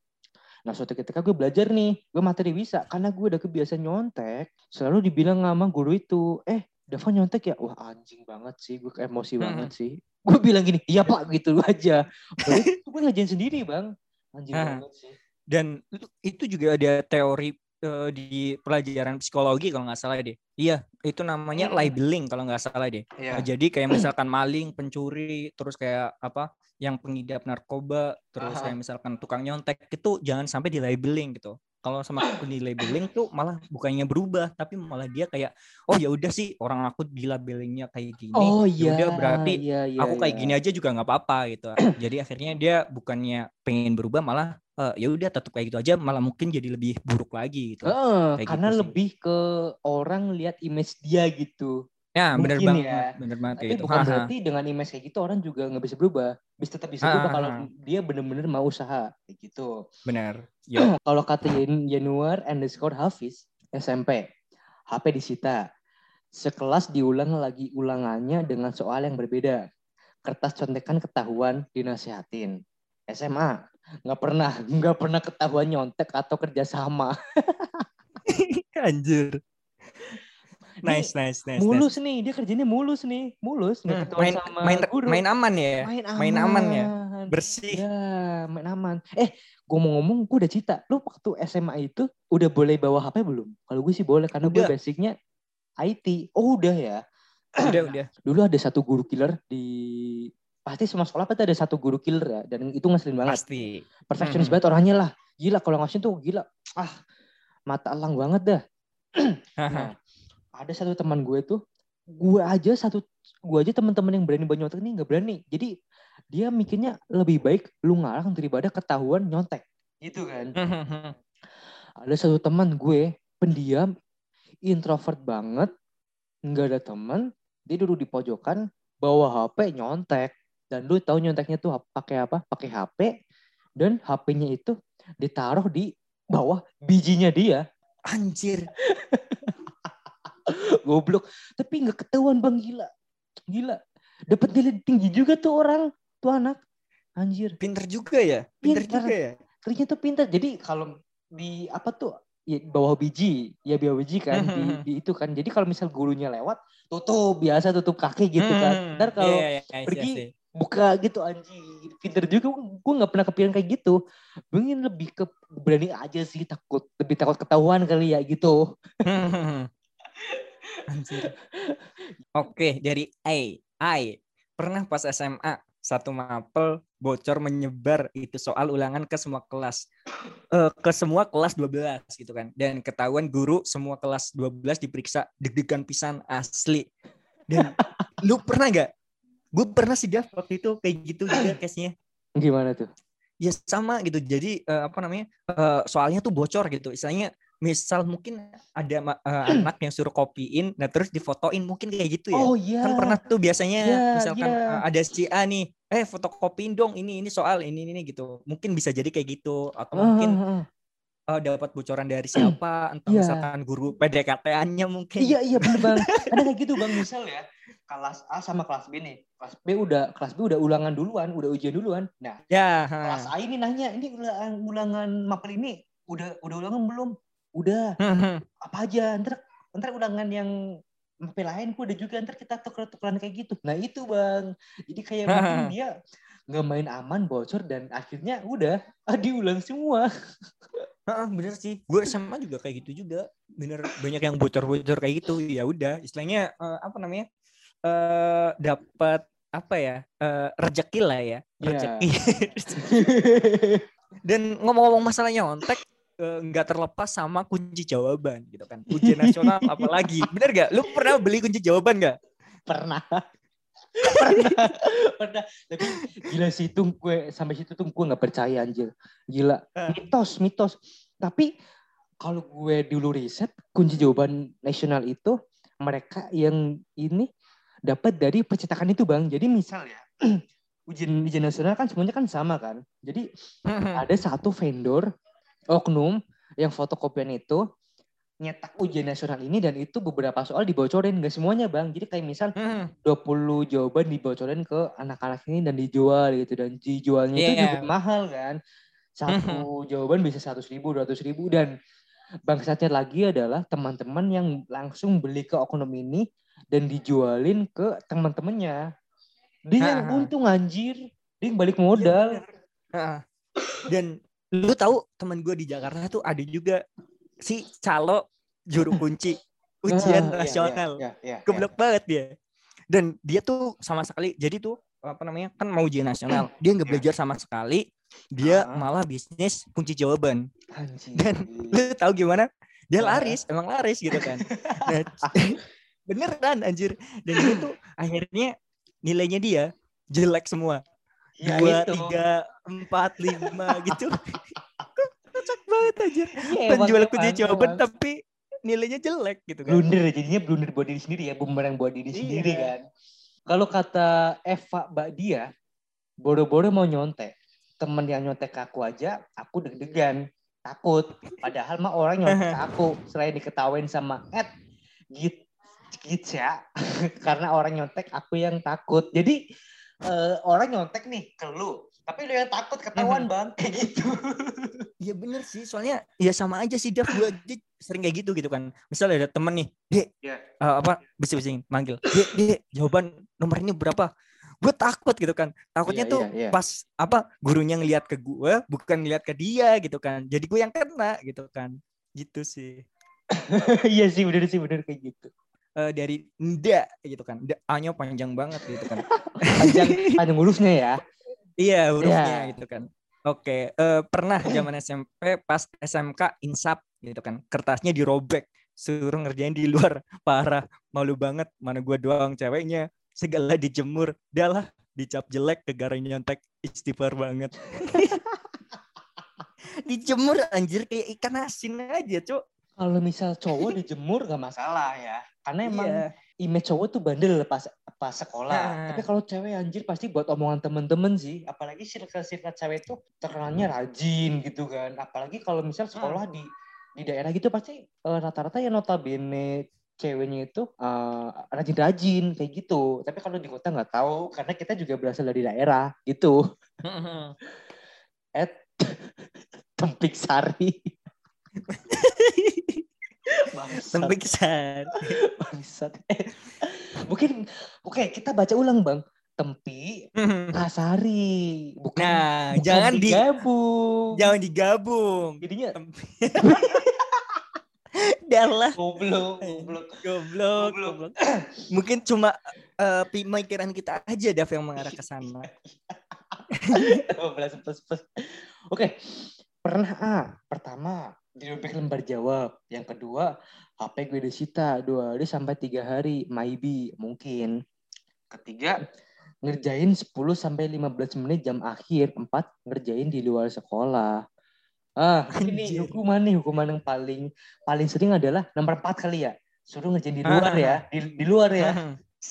nah suatu ketika gue belajar nih gue materi bisa karena gue udah kebiasaan nyontek selalu dibilang sama guru itu eh Dava nyontek ya wah anjing banget sih gue emosi Hmm. banget sih gue bilang gini iya pak gitu aja Padahal itu gue ngajain sendiri bang anjing Ah. banget sih Dan itu juga ada teori eh, di pelajaran psikologi kalau nggak salah deh. Iya, itu namanya Hmm. labeling kalau nggak salah deh. Iya. Nah, jadi kayak misalkan maling, pencuri, terus kayak apa yang pengidap narkoba, terus Aha. kayak misalkan tukang nyontek itu jangan sampai di labeling gitu. Kalau sama di labeling tuh malah bukannya berubah, tapi malah dia kayak oh ya udah sih orang aku di labelingnya kayak gini. oh ya iya udah berarti iya, iya, aku kayak iya. gini aja juga nggak apa-apa gitu. Jadi akhirnya dia bukannya pengen berubah malah eh, ya udah tetap kayak gitu aja malah mungkin jadi lebih buruk lagi gitu. Kayak karena gitu sih. lebih ke orang lihat image dia gitu Ya bener mungkin banget, ya. bener banget Tapi gitu. bukan Haha. berarti dengan image kayak gitu orang juga nggak bisa berubah. Bisa tetap bisa Ah, berubah ah, kalau ah. dia bener-bener mau usaha kayak gitu. Bener. Yo. kalau kata Jan Januar underscore Hafiz SMP, HP disita. Sekelas diulang lagi ulangannya dengan soal yang berbeda. Kertas contekan ketahuan dinasehatin. SMA nggak pernah nggak pernah ketahuan nyontek atau kerjasama. Anjir. Nice, nice, nice. mulus nih dia kerjanya mulus nih mulus Hmm, main, sama main, guru. main aman ya. main aman. main aman ya? Bersih. Ya, main aman. Eh, gue mau ngomong, gue udah cita. Lu waktu SMA itu udah boleh bawa HP belum? Kalau gue sih boleh, karena gue basicnya IT. Oh udah ya. Udah, udah. Dulu ada satu guru killer di pasti semua sekolah pasti ada satu guru killer ya dan itu ngeselin banget Pasti. perfectionist Mhm. banget orangnya lah gila kalau ngasih tuh gila ah mata elang banget dah. Nah, ada satu teman gue tuh gue aja satu gue aja teman-teman yang berani nyontek ini nggak berani. Jadi dia mikirnya lebih baik lu ngarang daripada ketahuan nyontek. Gitu kan. Ada satu teman gue pendiam introvert banget nggak ada teman dia duduk di pojokan bawa HP nyontek. Dan lu tahu nyonteknya tuh pakai apa? Pakai HP dan HP-nya itu ditaruh di bawah bijinya dia. Anjir. goblok. Tapi nggak ketahuan bang gila. Gila. Dapat nilai tinggi juga tuh orang tuh anak. Anjir. Pinter juga ya. Pinter, Pinter. juga ya. kerja tuh pintar jadi kalau di apa tuh? Ya, bawah biji. Ya bawah biji kan. Di, di itu kan. Jadi kalau misal gurunya lewat tutup. Biasa tutup kaki gitu kan. Hmm, ntar kalau iya, iya, iya, I see, I pergi, see. buka gitu anjing. Pinter juga. Gue nggak pernah kepikiran kayak gitu. Mungkin lebih ke berani aja sih. Takut lebih takut ketahuan kali ya gitu Anjir. Oke, dari A. I. Pernah pas SMA, satu mapel bocor menyebar itu soal ulangan ke semua kelas. Eh, ke semua kelas 12 gitu kan. Dan ketahuan guru semua kelas 12 diperiksa deg-degan pisan asli. Dan lu pernah nggak? Gue pernah sih Gav waktu itu kayak gitu juga case-nya. gimana tuh Ya sama gitu. Jadi eh, apa namanya? eh, soalnya tuh bocor gitu. Istilahnya misal mungkin ada eh, anak yang suruh kopiin, nah terus difotoin mungkin kayak gitu ya. oh iya Kan pernah tuh biasanya Ya, misalkan ya. eh, ada si A nih, eh fotokopiin dong ini ini soal ini ini gitu. Mungkin bisa jadi kayak gitu atau mungkin Ah, ah, ah. eh, dapat bocoran dari siapa, entah Iya. misalkan guru PDKT-annya mungkin. Iya iya bener bang. Ada kayak gitu bang misal ya kelas A sama kelas B nih. Kelas B udah kelas B udah ulangan duluan, udah ujian duluan. Nah Ya, kelas ha. A ini nanya ini ulangan ulangan mapel ini udah udah ulangan belum? Udah. Apa aja? Ntar ntar ulangan yang mapel lain gua udah juga ntar kita tuker tukeran kayak gitu. Nah itu bang. Jadi kayak mungkin dia nggak main aman bocor dan akhirnya udah ah, diulang semua. Heeh, bener sih. Gue SMA juga kayak gitu juga. Bener banyak yang bocor-bocor kayak gitu. Ya udah, istilahnya eh, apa namanya? eh dapat apa ya? eh rezeki lah ya. Iya. Rezeki. Dan ngomong-ngomong masalah nyontek eh, nggak terlepas sama kunci jawaban gitu kan. Ujian nasional apalagi. Bener gak? Lu pernah beli kunci jawaban gak? pernah pernah pernah tapi gila sih itu gue sampai situ tuh gue nggak percaya anjir gila Ah. mitos mitos tapi kalau gue dulu riset kunci jawaban nasional itu mereka yang ini dapat dari percetakan itu bang jadi misal ya ujian ujian nasional kan semuanya kan sama kan jadi ada satu vendor oknum yang fotokopian itu nyetak ujian nasional ini dan itu beberapa soal dibocorin nggak semuanya bang. Jadi kayak misal 20 jawaban dibocorin ke anak-anak ini dan dijual gitu dan dijualnya itu Iya. juga mahal kan? Satu jawaban bisa seratus ribu dua ribu dan bangsatnya lagi adalah teman-teman yang langsung beli ke oknum ini dan dijualin ke teman-temannya. Dia yang untung anjir. Dia yang balik modal. Heeh. Dan lu tahu teman gue di Jakarta tuh ada juga si calo juru kunci ujian iya, nasional. iya, iya, iya. Goblok banget dia. Dan dia tuh sama sekali jadi tuh apa namanya kan mau ujian nasional dia nggak belajar sama sekali dia Ah. malah bisnis kunci jawaban Anjir. Dan- lu tahu gimana dia laris emang laris gitu kan nah, beneran anjir dan itu tuh akhirnya nilainya dia jelek semua Ya, dua itu. tiga empat lima gitu. Kocak banget aja Iya, penjual emang, kunci emang, jawaban emang. tapi nilainya jelek gitu kan. Blunder jadinya blunder buat diri sendiri ya bumerang buat diri Iya. sendiri kan. Kalau kata Eva Mbak dia boro-boro mau nyontek. Temen yang nyontek aku aja aku deg-degan. Takut. Padahal mah orang nyontek aku selain diketawain sama Ed git gitu ya. Karena orang nyontek aku yang takut. Jadi eh, orang nyontek nih ke lu tapi lu yang takut ketahuan bang kayak gitu Iya bener sih, soalnya ya sama aja sih Dav gue aja sering kayak gitu gitu kan. Misalnya ada temen nih, Dek, Iya. eh, apa bising-bising manggil, Dek, Dek, jawaban nomor ini berapa? Gue takut gitu kan. Takutnya Iya, tuh iya, iya. pas apa gurunya ngeliat ke gue, bukan ngeliat ke dia gitu kan. Jadi gue yang kena gitu kan. Gitu sih. iya sih bener sih bener kayak gitu Eh, dari nda gitu kan. A-nya panjang banget gitu kan. panjang panjang hurufnya ya? Iya hurufnya Iya. gitu kan. Oke, eh, pernah zaman SMP pas SMK insap gitu kan, kertasnya dirobek suruh ngerjain di luar. Parah malu banget. Mana gua doang ceweknya. Segala dijemur. Dah lah dicap jelek negara nyontek. Istighfar banget. Dijemur anjir kayak ikan asin aja cuk Kalau misal cowok dijemur gak masalah ya. Karena emang Iya. image cowok tuh bandel pas pas sekolah. Nah. Tapi kalau cewek anjir pasti buat omongan temen-temen sih. Apalagi circle-circle cewek tuh terkenalnya rajin gitu kan. Apalagi kalau misal sekolah di di daerah gitu pasti eh, rata-rata yang notabene ceweknya itu eh, rajin-rajin kayak gitu. Tapi kalau di kota nggak tahu karena kita juga berasal dari daerah gitu. At Tempik Sari. Bangsat. Besar. Bangsat. Eh, mungkin oke kita baca ulang bang. Tempi Kasari bukan Nah, bukan jangan di digabung. jangan digabung. Jadinya Dah lah. goblok, goblok. Goblok, Goblok. goblok. Mungkin cuma eh, pemikiran kita aja Dav yang mengarah ke sana. 15 plus plus. Oke, pernah A. Pertama, dirobek lembar jawab. Yang kedua, HP gue disita dua hari sampai tiga hari, maybe mungkin. Ketiga, ngerjain 10 sampai 15 menit jam akhir. Empat, ngerjain di luar sekolah. Ah, ini hukuman nih, hukuman yang paling paling sering adalah nomor empat kali ya. Suruh ngerjain di luar ya, di, di luar ya.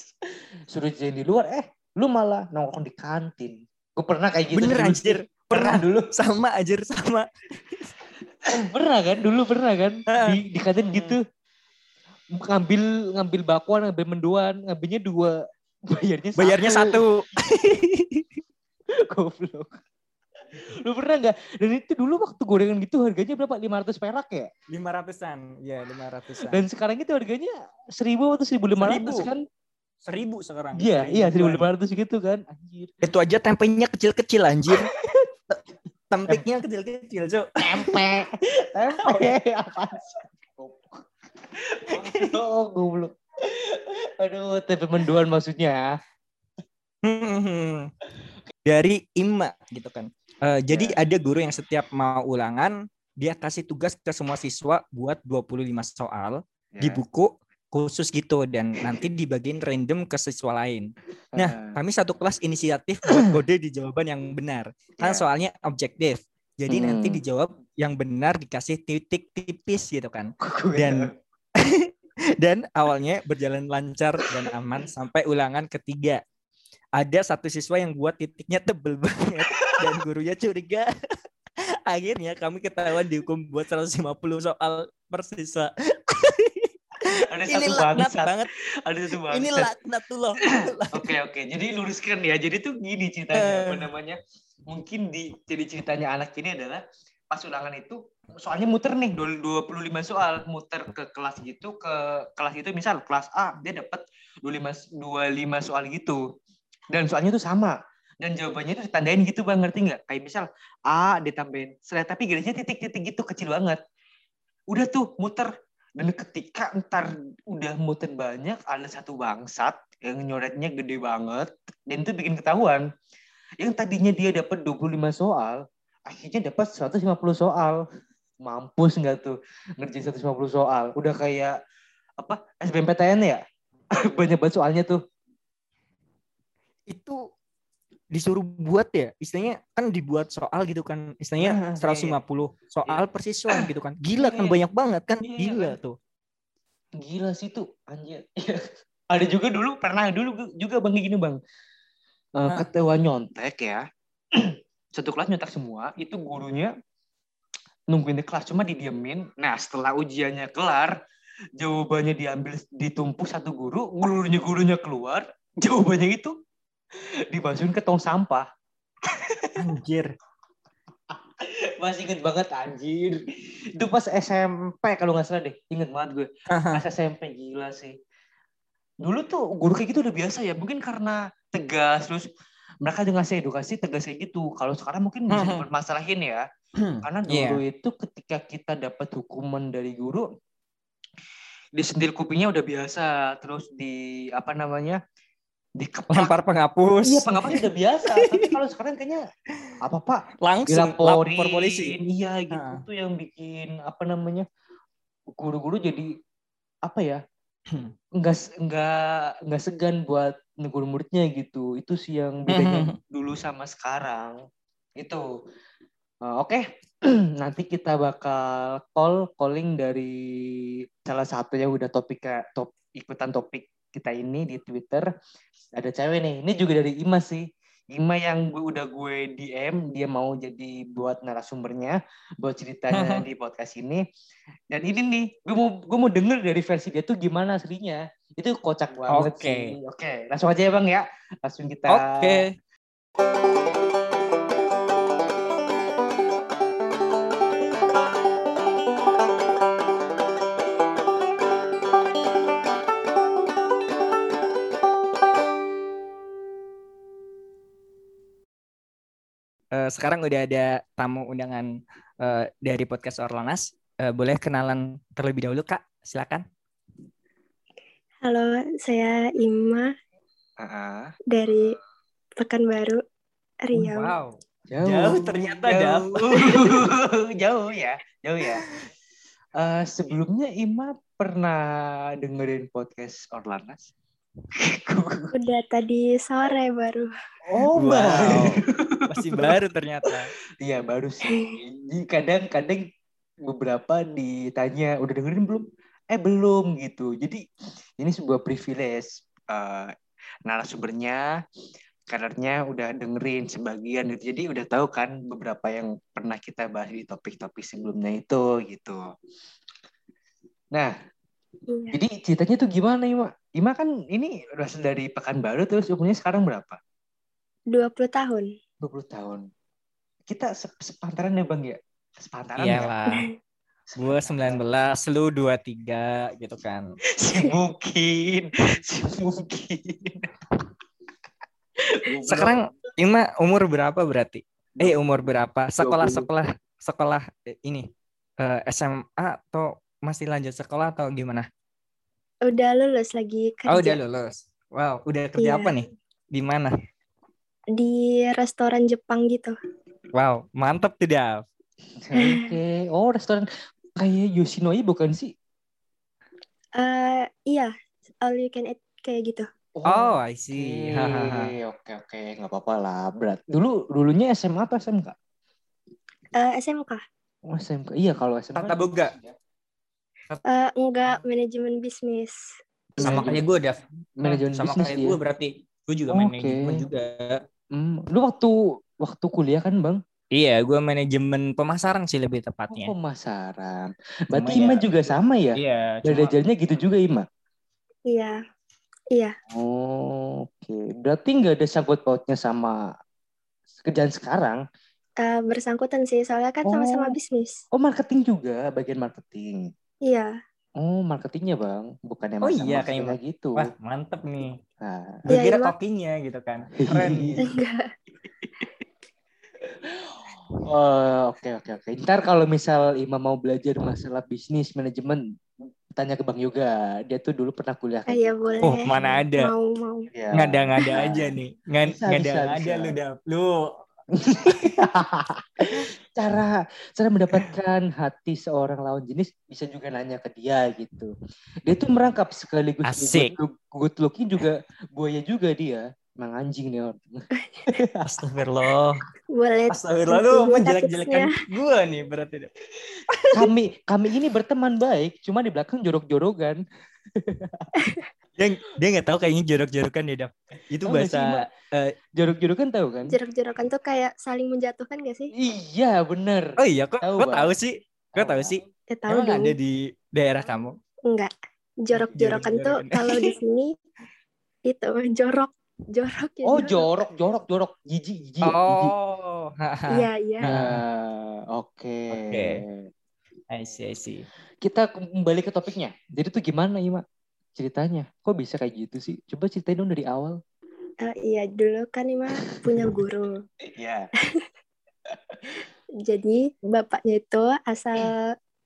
Suruh ngerjain di luar, eh lu malah nongkrong di kantin. Gue pernah kayak gitu. Bener dulu. anjir. Pernah Pernah dulu. sama anjir sama. Pernah kan dulu pernah kan di di kantin gitu ngambil ngambil bakwan ngambil mendoan ngambilnya dua bayarnya satu. Bayarnya satu. goblok lu pernah nggak dan itu dulu waktu gorengan gitu harganya berapa 500 perak ya Lima ratusan. Ya lima ratusan. dan sekarang itu harganya 1000 atau 1500 Seribu. kan Seribu sekarang. iya iya Seribuan. 1500 gitu kan anjir Itu aja tempenya kecil-kecil anjir. Tempiknya kecil-kecil, Cuk. tempe. Tempe. Apa? Sih goblok goblok aduh tempe mendoan maksudnya. Dari IMA gitu kan. Eh, jadi ada guru yang setiap mau ulangan dia kasih tugas ke semua siswa buat 25 soal di Ya. buku khusus gitu dan nanti dibagiin random ke siswa lain. Nah, kami satu kelas inisiatif buat kode di jawaban yang benar. Kan Ya. soalnya objektif. Jadi nanti Hmm. dijawab yang benar dikasih titik tipis gitu kan. Dan dan awalnya berjalan lancar dan aman sampai ulangan ketiga. Ada satu siswa yang buat titiknya tebel banget dan gurunya curiga. Akhirnya kami ketahuan dihukum buat 150 soal per siswa. Ada Ini satu bangsat banget. ada satu bangsat Ini laknat tuh loh. Oke oke, jadi luruskan ya. Jadi tuh gini ceritanya apa Eh. namanya? Mungkin di jadi ceritanya anak ini adalah pas ulangan itu soalnya muter nih dua- 25 soal muter ke kelas gitu ke kelas itu misal kelas A dia dapat 25 25 soal gitu. Dan soalnya tuh sama dan jawabannya itu ditandain gitu bang ngerti nggak kayak misal A ditambahin setelah tapi garisnya titik-titik gitu kecil banget udah tuh muter dan ketika ntar udah muter banyak ada satu bangsat yang nyoretnya gede banget dan itu bikin ketahuan. Yang tadinya dia dapat 25 soal akhirnya dapat 150 soal. Mampus nggak tuh ngerjain 150 soal? Udah kayak apa SBMPTN ya? Banyak banget soalnya tuh. Itu disuruh buat ya istilahnya kan dibuat soal gitu kan istilahnya Ah, 150 soal per siswa gitu kan. Gila kan Iya. banyak banget kan Iya, gila tuh. Gila sih tuh anjir. Ada juga dulu pernah dulu juga bang gini bang. Hah? ketua nyontek ya satu kelas nyontek semua itu gurunya nungguin di kelas cuma didiemin. Nah setelah ujiannya kelar jawabannya diambil ditumpuk satu guru gurunya gurunya keluar jawabannya itu dimasukin ke tong sampah. Anjir. Masih inget banget anjir. Itu pas SMP kalau nggak salah deh. Inget banget gue. Pas SMP gila sih. Dulu tuh guru kayak gitu udah biasa ya. Mungkin karena tegas terus mereka juga ngasih edukasi tegas kayak gitu. Kalau sekarang mungkin bisa dipermasalahin ya. Karena Iya. dulu itu ketika kita dapat hukuman dari guru disentil kupingnya udah biasa. Terus di apa namanya dikeplak lempar penghapus. Iya pengapa udah biasa. Tapi kalau sekarang kayaknya apa pak? Langsung lapor polisi. Iya gitu Ah. tuh yang bikin apa namanya guru-guru jadi apa ya nggak nggak nggak segan buat negur muridnya gitu. Itu sih yang bedanya dulu sama sekarang. Itu uh, oke. Okay. nanti kita bakal call calling dari salah satu yang udah topik top ikutan topik kita ini di Twitter ada cewek nih ini juga dari Ima sih Ima yang gue udah gue DM dia mau jadi buat narasumbernya buat ceritanya di podcast ini dan ini nih gue mau gue mau denger dari versi dia tuh gimana aslinya itu kocak banget okay. sih oke okay. langsung aja ya bang ya langsung kita oke okay. Uh, sekarang udah ada tamu undangan uh, dari podcast Orlanas. Uh, boleh kenalan terlebih dahulu Kak, silakan. Halo, saya Ima uh-huh. dari Pekanbaru, Riau. Wow, jauh, jauh ternyata jauh, jauh ya, jauh ya. Uh, sebelumnya Ima pernah dengerin podcast Orlanas? Udah tadi sore baru. Oh, wow. Masih baru ternyata. Iya, baru sih. Kadang-kadang beberapa ditanya, udah dengerin belum? Eh, belum gitu. Jadi ini sebuah privilege uh, narasumbernya kadernya udah dengerin sebagian gitu. Jadi udah tahu kan beberapa yang pernah kita bahas di topik-topik sebelumnya itu gitu. Nah, iya. jadi ceritanya tuh gimana Ima? Ima kan ini berasal dari Pekanbaru terus umurnya sekarang berapa? 20 tahun. 20 tahun. Kita sepantaran ya Bang ya? Sepantaran Iya lah. Gue 19, lu 23 gitu kan. Si mungkin. Si mungkin. Sekarang Ima umur berapa berarti? Eh umur berapa? Sekolah sekolah sekolah eh, ini uh, eh, SMA atau masih lanjut sekolah atau gimana? Udah lulus lagi kerja. Oh, udah lulus. Wow, udah kerja yeah. apa nih? Di mana? Di restoran Jepang gitu. Wow, mantap tidak? Oke. Okay. Oh, restoran kayak Yoshinoi bukan sih? Uh, iya, all you can eat kayak gitu. Oh, oh I see. Oke, oke, oke, nggak apa-apa lah. Berat. Dulu dulunya SMA atau SMK? Uh, SMK. Oh, SMK. Iya, kalau SMK. Tata Boga. Uh, enggak manajemen bisnis. Sama kayak gue, Dav. Manajemen sama bisnis kayak gue berarti. Gue juga okay. manajemen juga. Hmm. Lu waktu waktu kuliah kan, Bang? Iya, gue manajemen pemasaran sih lebih tepatnya. Oh, pemasaran. Berarti Ima ya, juga sama ya? Iya. Belajarnya gitu juga Ima? Iya. Iya. Oh, Oke. Okay. Berarti nggak ada sangkut pautnya sama kerjaan sekarang? Uh, bersangkutan sih, soalnya kan sama-sama oh. bisnis. Oh, marketing juga, bagian marketing. Iya. Oh, marketingnya bang, bukannya Oh iya, kayak gitu. Wah, mantep nih. Nah. Gue ya, kira kokinya gitu kan. Keren. Enggak. oh, oke oke oke. Ntar kalau misal Ima mau belajar masalah bisnis manajemen, tanya ke Bang Yoga. Dia tuh dulu pernah kuliah. Iya gitu. boleh. Oh mana ada. Mau mau. Ya. Ngada-ngada aja nih. Ngada-ngada aja lu dah. Lu cara cara mendapatkan hati seorang lawan jenis bisa juga nanya ke dia gitu. Dia tuh merangkap sekaligus Asik. good, good looking juga buaya juga dia. Emang anjing nih orang. Astagfirullah. Boleh. Astagfirullah lu menjelek-jelekan gue nih berarti. kami kami ini berteman baik, cuma di belakang jorok-jorokan. dia dia nggak tahu kayaknya jorok-jorokan ya dap. Itu oh, bahasa uh, jorok-jorokan tahu kan? Jorok-jorokan tuh kayak saling menjatuhkan gak sih? Iya bener. Oh iya kok tahu, kok tahu sih? Kok tahu sih? Ya, tahu Emang ada di daerah kamu? Enggak jorok-jorokan tuh kalau di sini itu jorok. Jorok ya oh jorok. jorok jorok jijik jijik oh. Iya iya. Oke. oke. I see I see. Kita kembali ke topiknya. Jadi tuh gimana Ima ceritanya? Kok bisa kayak gitu sih? Coba ceritain dong dari awal. Uh, iya, dulu kan Ima punya guru. Iya. Jadi bapaknya itu asal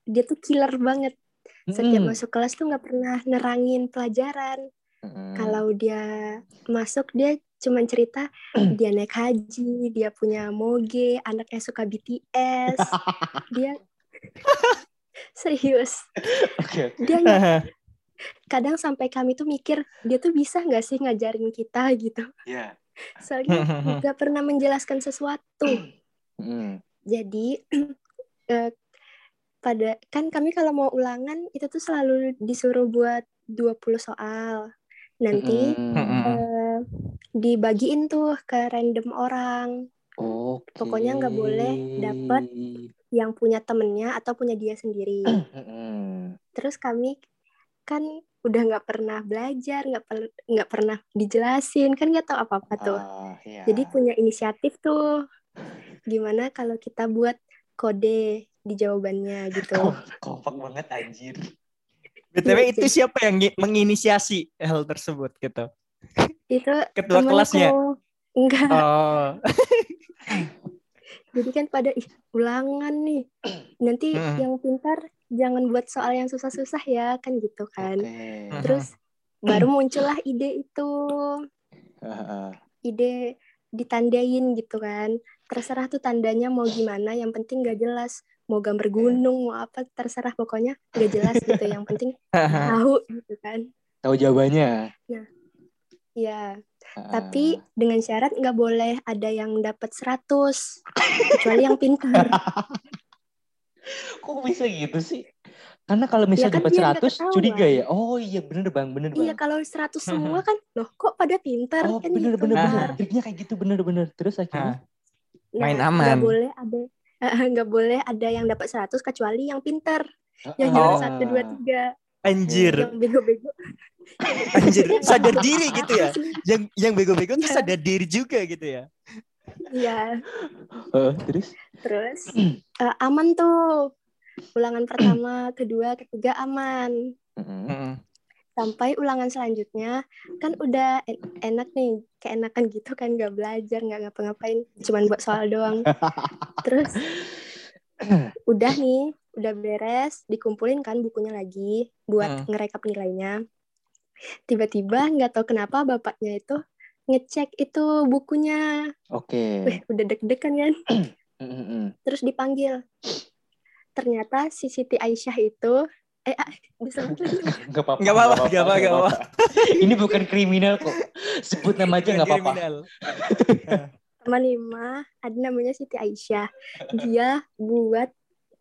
dia tuh killer banget. Setiap mm. masuk kelas tuh nggak pernah nerangin pelajaran. Mm. Kalau dia masuk dia cuma cerita dia naik haji, dia punya moge, anaknya suka BTS. dia serius. Okay. Dia kadang sampai kami tuh mikir dia tuh bisa nggak sih ngajarin kita gitu Iya. soalnya nggak pernah menjelaskan sesuatu Mm. jadi eh, pada kan kami kalau mau ulangan itu tuh selalu disuruh buat 20 soal nanti Mm. Mm-mm. eh, dibagiin tuh ke random orang Oke. Pokoknya nggak boleh dapet yang punya temennya atau punya dia sendiri Mm-mm. terus kami kan udah nggak pernah belajar nggak per nggak pernah dijelasin kan nggak tahu apa apa tuh Ah, iya. jadi punya inisiatif tuh gimana kalau kita buat kode di jawabannya gitu Kom- kompak banget anjir. BTW Iya, itu siapa yang ngi- menginisiasi hal tersebut gitu? itu Ketua kelasnya. aku. enggak Oh. jadi kan pada ih ulangan nih nanti Hmm. yang pintar jangan buat soal yang susah-susah ya kan gitu kan. Oke. terus baru muncullah ide itu. Ide ditandain gitu kan. Terserah tuh tandanya mau gimana yang penting gak jelas. Mau gambar gunung mau apa terserah pokoknya gak jelas gitu. Yang penting tahu gitu kan. Tahu jawabannya. ya. Ah, tapi dengan syarat nggak boleh ada yang dapat 100 kecuali yang pintar Kok bisa gitu sih? Karena kalau misalnya kan dapat biar nggak 100 ketahuan. curiga ya. Oh iya bener bang, bener bang. iya kalau 100 semua kan loh kok pada pintar oh kan bener gitu bener bener. Ah. Triknya kayak gitu bener bener. Terus akhirnya. Main Nah, aman. nggak boleh ada nggak boleh ada yang dapat 100 kecuali yang pintar Ah, yang juara ah. satu dua tiga Anjir, yang bego-bego anjir, sadar diri gitu ya. Yang yang bego-bego tuh Iya. sadar diri juga gitu ya. Iya. Eh, terus? terus eh, aman tuh. Ulangan pertama kedua ketiga aman. Sampai ulangan selanjutnya kan udah en- enak nih. Keenakan gitu kan nggak belajar nggak ngapa-ngapain. Cuman buat soal doang. Terus udah nih udah beres dikumpulin kan bukunya lagi buat Hmm. ngerekap nilainya. Tiba-tiba nggak tahu kenapa bapaknya itu ngecek itu bukunya Oke. Wih, udah deg-degan kan terus dipanggil ternyata si Siti Aisyah itu eh ah, disebut lagi dong. Gak apa-apa. Nggak apa-apa, nggak apa-apa, nggak Ini bukan kriminal kok. Sebut nama aja nggak apa-apa. Sama Nima ada namanya Siti Aisyah dia buat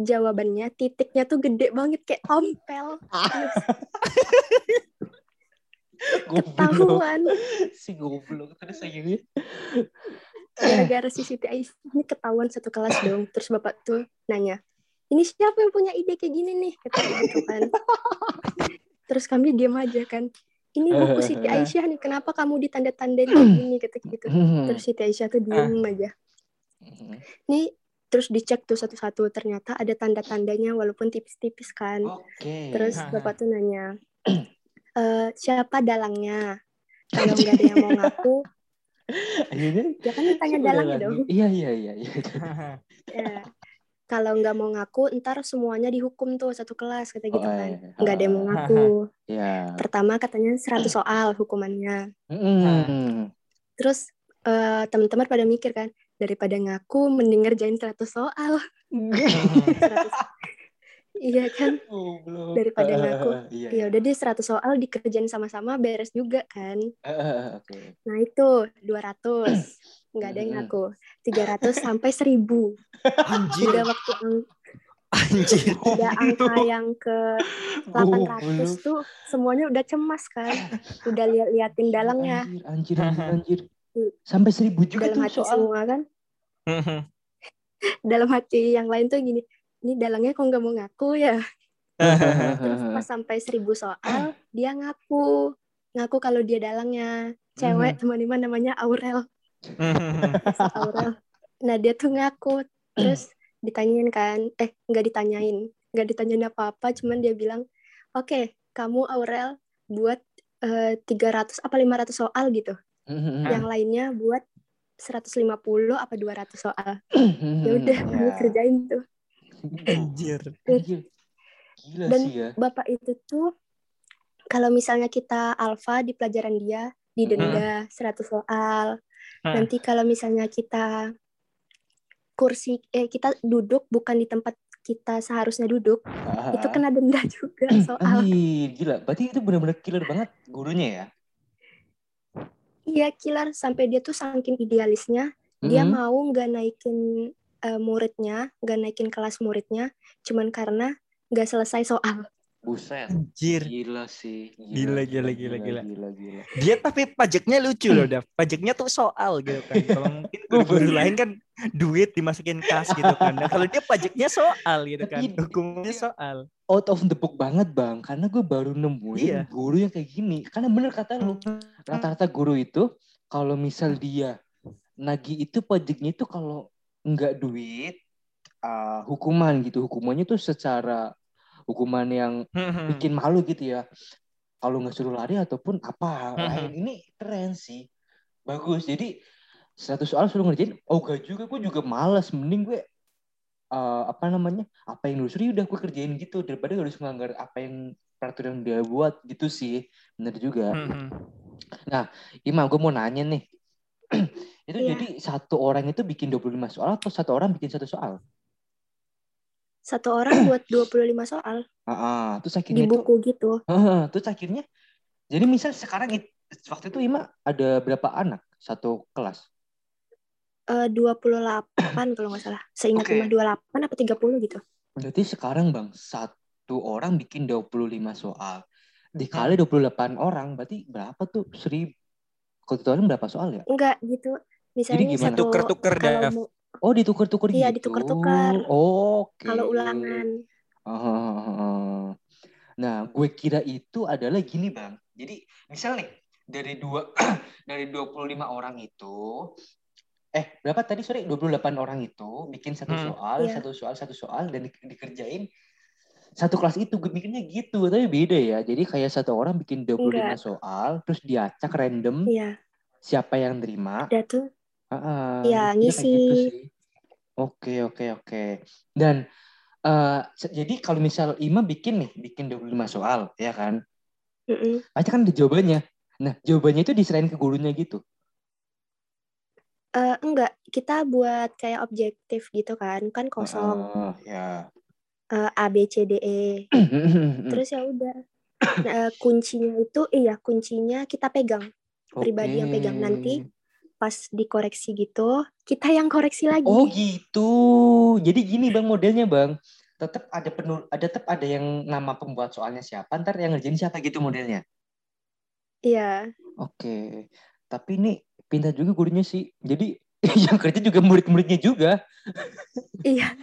jawabannya titiknya tuh gede banget kayak tompel Goblok. tahuan Si goblok. Terus akhirnya. gara-gara si Siti Aisyah ini ketahuan satu kelas dong. Terus bapak tuh nanya ini siapa yang punya ide kayak gini nih? Kata gitu kan. Terus kami diam aja kan. Ini buku Siti Aisyah nih. Kenapa kamu ditanda-tandain kayak gini? Kata gitu. Terus Siti Aisyah tuh diem aja. Nih terus dicek tuh satu-satu. Ternyata ada tanda-tandanya walaupun tipis-tipis kan. Oke. terus bapak tuh nanya "Eh, siapa dalangnya kalau nggak ada yang mau ngaku akhirnya ya kan ditanya siapa dalangnya dong Iya iya iya. iya. Ya. kalau nggak mau ngaku ntar semuanya dihukum tuh satu kelas kata gitu Oh, kan iya. nggak ada yang mau ngaku Iya. pertama katanya 100 soal hukumannya Mm. terus eh, teman-teman pada mikir kan daripada ngaku mending ngerjain 100 soal 100 iya kan Goblok. Daripada ngaku. Iya. ya udah deh 100 soal dikerjain sama-sama beres juga kan Eh, Oke. nah itu 200 nggak ada yang ngaku 300 sampai 1000 Anjir, udah waktu ang- anjir. udah angka yang ke 800 Goblok. tuh semuanya udah cemas kan udah liat-liatin dalangnya Anjir, anjir, anjir, anjir. Sampai seribu juga dalam tuh hati soal. semua kan dalam hati yang lain tuh gini ini dalangnya kok nggak mau ngaku ya? Terus pas sampai 1000 soal dia ngaku. Ngaku kalau dia dalangnya. Cewek teman-teman namanya Aurel. Aurel. Nah dia tuh ngaku. Terus ditanyain kan. Eh nggak ditanyain. Nggak ditanyain apa-apa cuman dia bilang oke kamu Aurel buat eh, 300 apa 500 soal gitu. Yang lainnya buat 150 apa 200 soal. Ya udah kami kerjain tuh Anjir. Anjir. Gila Dan- sih ya. bapak itu tuh kalau misalnya kita alfa di pelajaran dia didenda 100 soal Hmm. nanti kalau misalnya kita kursi eh kita duduk bukan di tempat kita seharusnya duduk Ah, itu kena denda juga soal Anjir, gila. Berarti itu benar-benar killer banget gurunya ya? iya killer sampai dia tuh saking idealisnya dia Mm-mm. mau nggak naikin eh, muridnya nggak naikin kelas muridnya cuman karena nggak selesai soal Buset. Anjir. Gila sih. Gila, gila, gila, gila. Gila, gila. Dia tapi pajaknya lucu loh, Dav. Pajaknya tuh soal gitu kan. Kalau mungkin guru-guru lain kan duit dimasukin kas gitu kan. Nah, kalau dia pajaknya soal gitu kan. Tapi- Hukumnya soal. Out of the book banget bang, karena gue baru nemuin Iya. guru yang kayak gini. Karena bener kata lu, rata-rata guru itu kalau misal dia nagih itu pajaknya itu kalau nggak duit, uh, hukuman gitu. Hukumannya tuh secara hukuman yang Hmm. bikin malu gitu ya. Kalau nggak suruh lari ataupun apa Mhm. lain ini keren sih, bagus. Jadi satu soal suruh ngerjain, oh gak juga, gue juga malas. Mending gue eh, apa namanya, apa yang lu suruh udah gue kerjain gitu daripada harus melanggar apa yang peraturan dia buat gitu sih, bener juga. Hmm. Imam, gue mau nanya nih, itu Iya. jadi satu orang itu bikin 25 soal atau satu orang bikin satu soal? satu orang buat 25 soal Ah, ah. terus di akhirnya itu buku gitu Heeh, terus akhirnya jadi misal sekarang it- waktu itu Ima ada berapa anak satu kelas? Eh 28 kalau nggak salah seingat. Ima 28 apa 30 gitu Berarti sekarang Bang satu orang bikin 25 soal. Dikali 28 orang berarti berapa tuh? Seribu. Kalau satu orang berapa soal ya? enggak gitu misalnya gimana? satu Tuker-tuker, mau- Oh ditukar-tukar Iya, gitu. ditukar-tukar. Oke. kalau ulangan Ah, Nah, gue kira itu adalah gini, Bang. Jadi, misal nih, dari dua dari 25 orang itu eh berapa tadi sorry 28 orang itu bikin satu Hmm. soal, Iya. satu soal, satu soal dan di- dikerjain satu kelas itu gue mikirnya gitu, tapi beda ya. Jadi kayak satu orang bikin 25 Enggak. soal terus diacak random iya siapa yang terima. ada tuh Iya, gitu ngisi. sih. Oke, oke, oke. Dan se- jadi kalau misal Ima bikin nih, bikin 25 soal, ya kan? Mm-mm. Aja kan ada jawabannya. Nah, jawabannya itu diserahin ke gurunya gitu. Eh, enggak kita buat kayak objektif gitu kan kan kosong Oh, ya. Eh, A B C D E terus ya udah Nah, kuncinya itu iya kuncinya kita pegang pribadi yang pegang nanti. Pas dikoreksi gitu kita yang koreksi lagi Oh gitu. Jadi gini bang modelnya bang. Tetap ada penul, ada tetap ada yang nama pembuat soalnya siapa, ntar yang ngerjain siapa gitu modelnya. iya Oke. Tapi ini pintar juga gurunya sih. Jadi yang kerja juga murid-muridnya juga. iya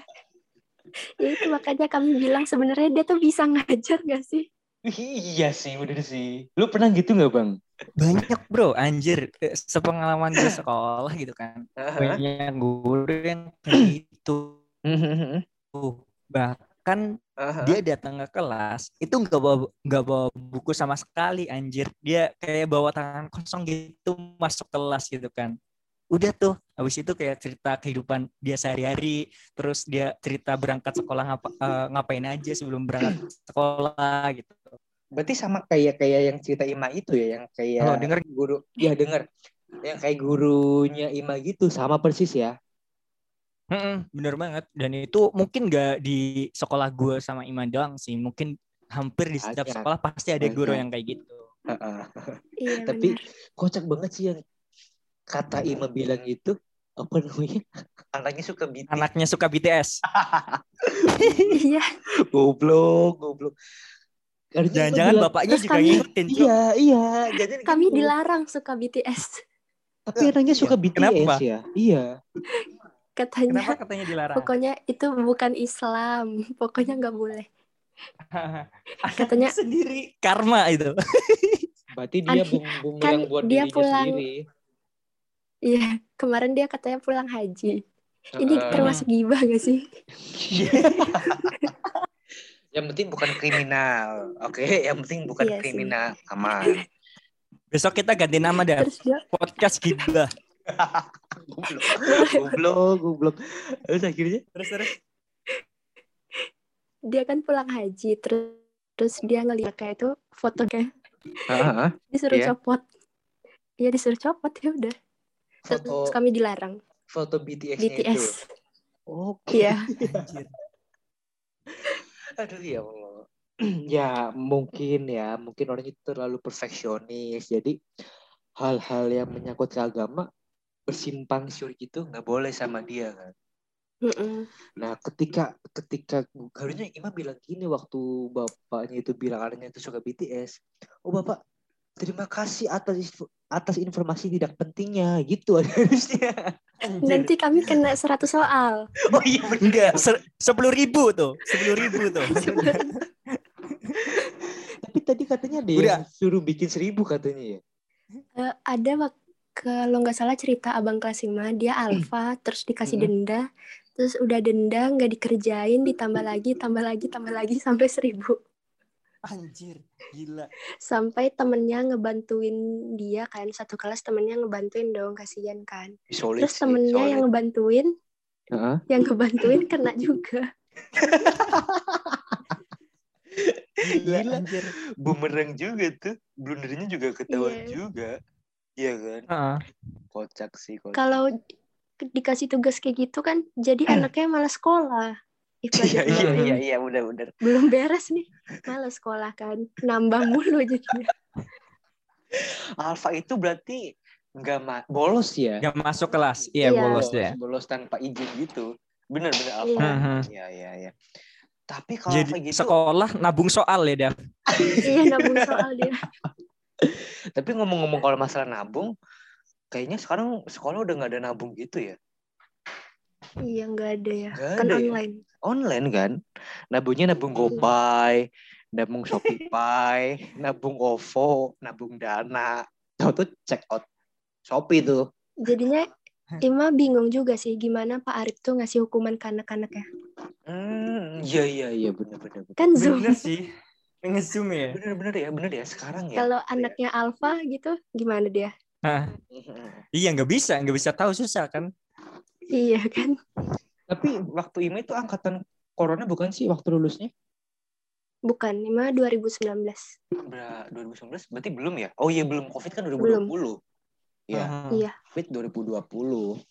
ya itu makanya kami bilang sebenarnya dia tuh bisa ngajar gak sih Iya sih, bener sih. Lu pernah gitu nggak bang? Banyak bro, anjir. Eh, Sepengalaman gue sekolah gitu kan. Banyak guru yang gitu. Bahkan dia datang ke kelas itu nggak bawa nggak bawa buku sama sekali anjir dia kayak bawa tangan kosong gitu masuk kelas gitu kan udah tuh habis itu kayak cerita kehidupan dia sehari-hari terus dia cerita berangkat sekolah ngapa, eh, ngapain aja sebelum berangkat sekolah gitu Berarti sama kayak kayak yang cerita Ima itu ya, yang kayak Halo, denger? guru. Iya denger. Yang kayak gurunya Ima gitu, sama persis ya. Mm-mm, bener banget dan itu mungkin nggak di sekolah gue sama Iman doang sih mungkin hampir di setiap sekolah pasti ada guru yang kayak gitu Heeh. iya Tapi kocak banget sih yang kata Ima bilang itu apa namanya? Anaknya suka BTS. anaknya suka BTS iya Goblok, goblok. Jangan-jangan bapaknya Terus juga kami- ngikutin. Iya, iya. Jadi kami gitu. dilarang suka BTS Tapi anaknya suka Iya. BTS Kenapa? ya. Iya. katanya kenapa katanya dilarang pokoknya itu bukan Islam pokoknya nggak boleh katanya sendiri karma itu Berarti dia Aneh. bumbu Kan yang buat dia pulang- sendiri. iya kemarin dia katanya pulang haji ini Heeh. termasuk gibah gak sih Yang penting bukan kriminal. Oke, yang penting bukan Iya sih. kriminal. Aman. besok kita ganti nama terus dia podcast gibah goblok. goblok, goblok. Terus akhirnya terus terus dia kan pulang haji terus terus dia ngeliat kayak itu fotonya Heeh. disuruh Iya. copot Iya disuruh copot ya udah terus foto kami dilarang foto itu. BTS Oke. iya Anjir. Aduh ya Allah. ya mungkin ya, mungkin orang itu terlalu perfeksionis. Jadi hal-hal yang menyangkut ke agama bersimpang siur gitu nggak boleh sama dia kan. Nah, ketika ketika harusnya Imam bilang gini waktu bapaknya itu bilang anaknya itu suka BTS. Oh, Bapak, terima kasih atas atas informasi tidak pentingnya gitu harusnya. Nanti kami kena 100 soal. Oh iya bener. Enggak, sepuluh ribu tuh, sepuluh ribu tuh. Tapi tadi katanya dia Udah. suruh bikin seribu katanya ya. Eh, ada wak- kalau nggak salah cerita abang kelas 5 dia alfa terus dikasih Mm. denda terus udah denda nggak dikerjain ditambah lagi tambah lagi tambah lagi sampai seribu Anjir, gila. sampai temennya ngebantuin dia kan satu kelas temennya ngebantuin dong kasihan kan Solid terus sih, temennya solid. yang ngebantuin Heeh. yang ngebantuin kena juga Gila. anjir. Bumerang juga tuh. Blundernya juga ketahuan Iya. juga. Iya kan? Heeh. Kocak sih. Kocak. kalau dikasih tugas kayak gitu kan jadi anaknya malah sekolah Iya, iya, iya, iya, benar-benar. belum beres nih malah sekolah kan nambah mulu jadinya Alfa itu berarti nggak ma- bolos ya? Nggak masuk kelas. Iya, Iya. bolos dia. Bolos tanpa izin gitu. Bener-bener Alfa. Iya. Mhm. Iya, iya, iya. Tapi kalau Jadi gitu, sekolah nabung soal ya, Dav. iya nabung soal dia tapi ngomong-ngomong kalau masalah nabung, kayaknya sekarang sekolah udah nggak ada nabung gitu ya. Iya nggak ada ya Nggak kan ada ya? online Online kan? Nabungnya nabung GoPay, nabung Shopee nabung OVO, nabung Dana. Tahu tuh check out Shopee tuh. jadinya Ima bingung juga sih gimana Pak Arif tuh ngasih hukuman ke anak-anaknya Hmm, iya iya iya bener-bener. kan zoom Bener sih. Nge-zoom ya. Bener-bener ya, bener ya sekarang ya. kalau anaknya Alfa gitu gimana dia Hah. Iya, nggak bisa, nggak bisa tahu susah kan. Iya kan Tapi waktu IMA itu angkatan corona bukan sih waktu lulusnya? bukan Ima 2019 Ber 2019 berarti belum ya? Oh iya belum Covid kan 2020. Iya, Heeh. iya Covid 2020.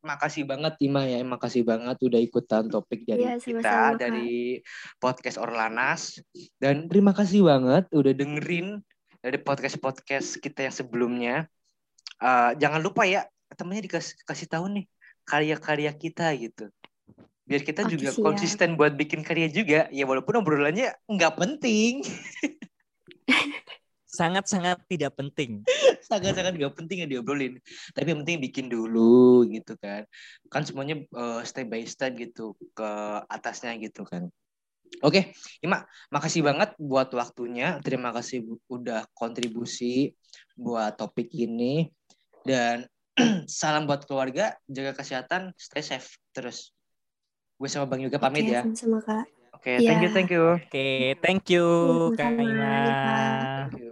Makasih banget Ima ya, makasih banget udah ikutan topik dari Iya, kita sama-sama, Kak. dari podcast Orlanas dan terima kasih banget udah dengerin dari podcast-podcast kita yang sebelumnya. Eh, jangan lupa ya temennya dikasih kasih tahu nih karya-karya kita gitu. Biar kita Oke, juga siap. konsisten buat bikin karya juga. Ya walaupun obrolannya nggak penting. Sangat-sangat tidak penting. sangat-sangat gak penting yang diobrolin tapi yang penting bikin dulu gitu kan kan semuanya eh, step by step gitu ke atasnya gitu kan oke Ima makasih banget buat waktunya terima kasih udah kontribusi buat topik ini dan salam buat keluarga jaga kesehatan stay safe terus gue sama bang Yoga pamit Oke, ya kak oke thank you Iya. thank you Oke, thank you, Kak. Kak. Thank you.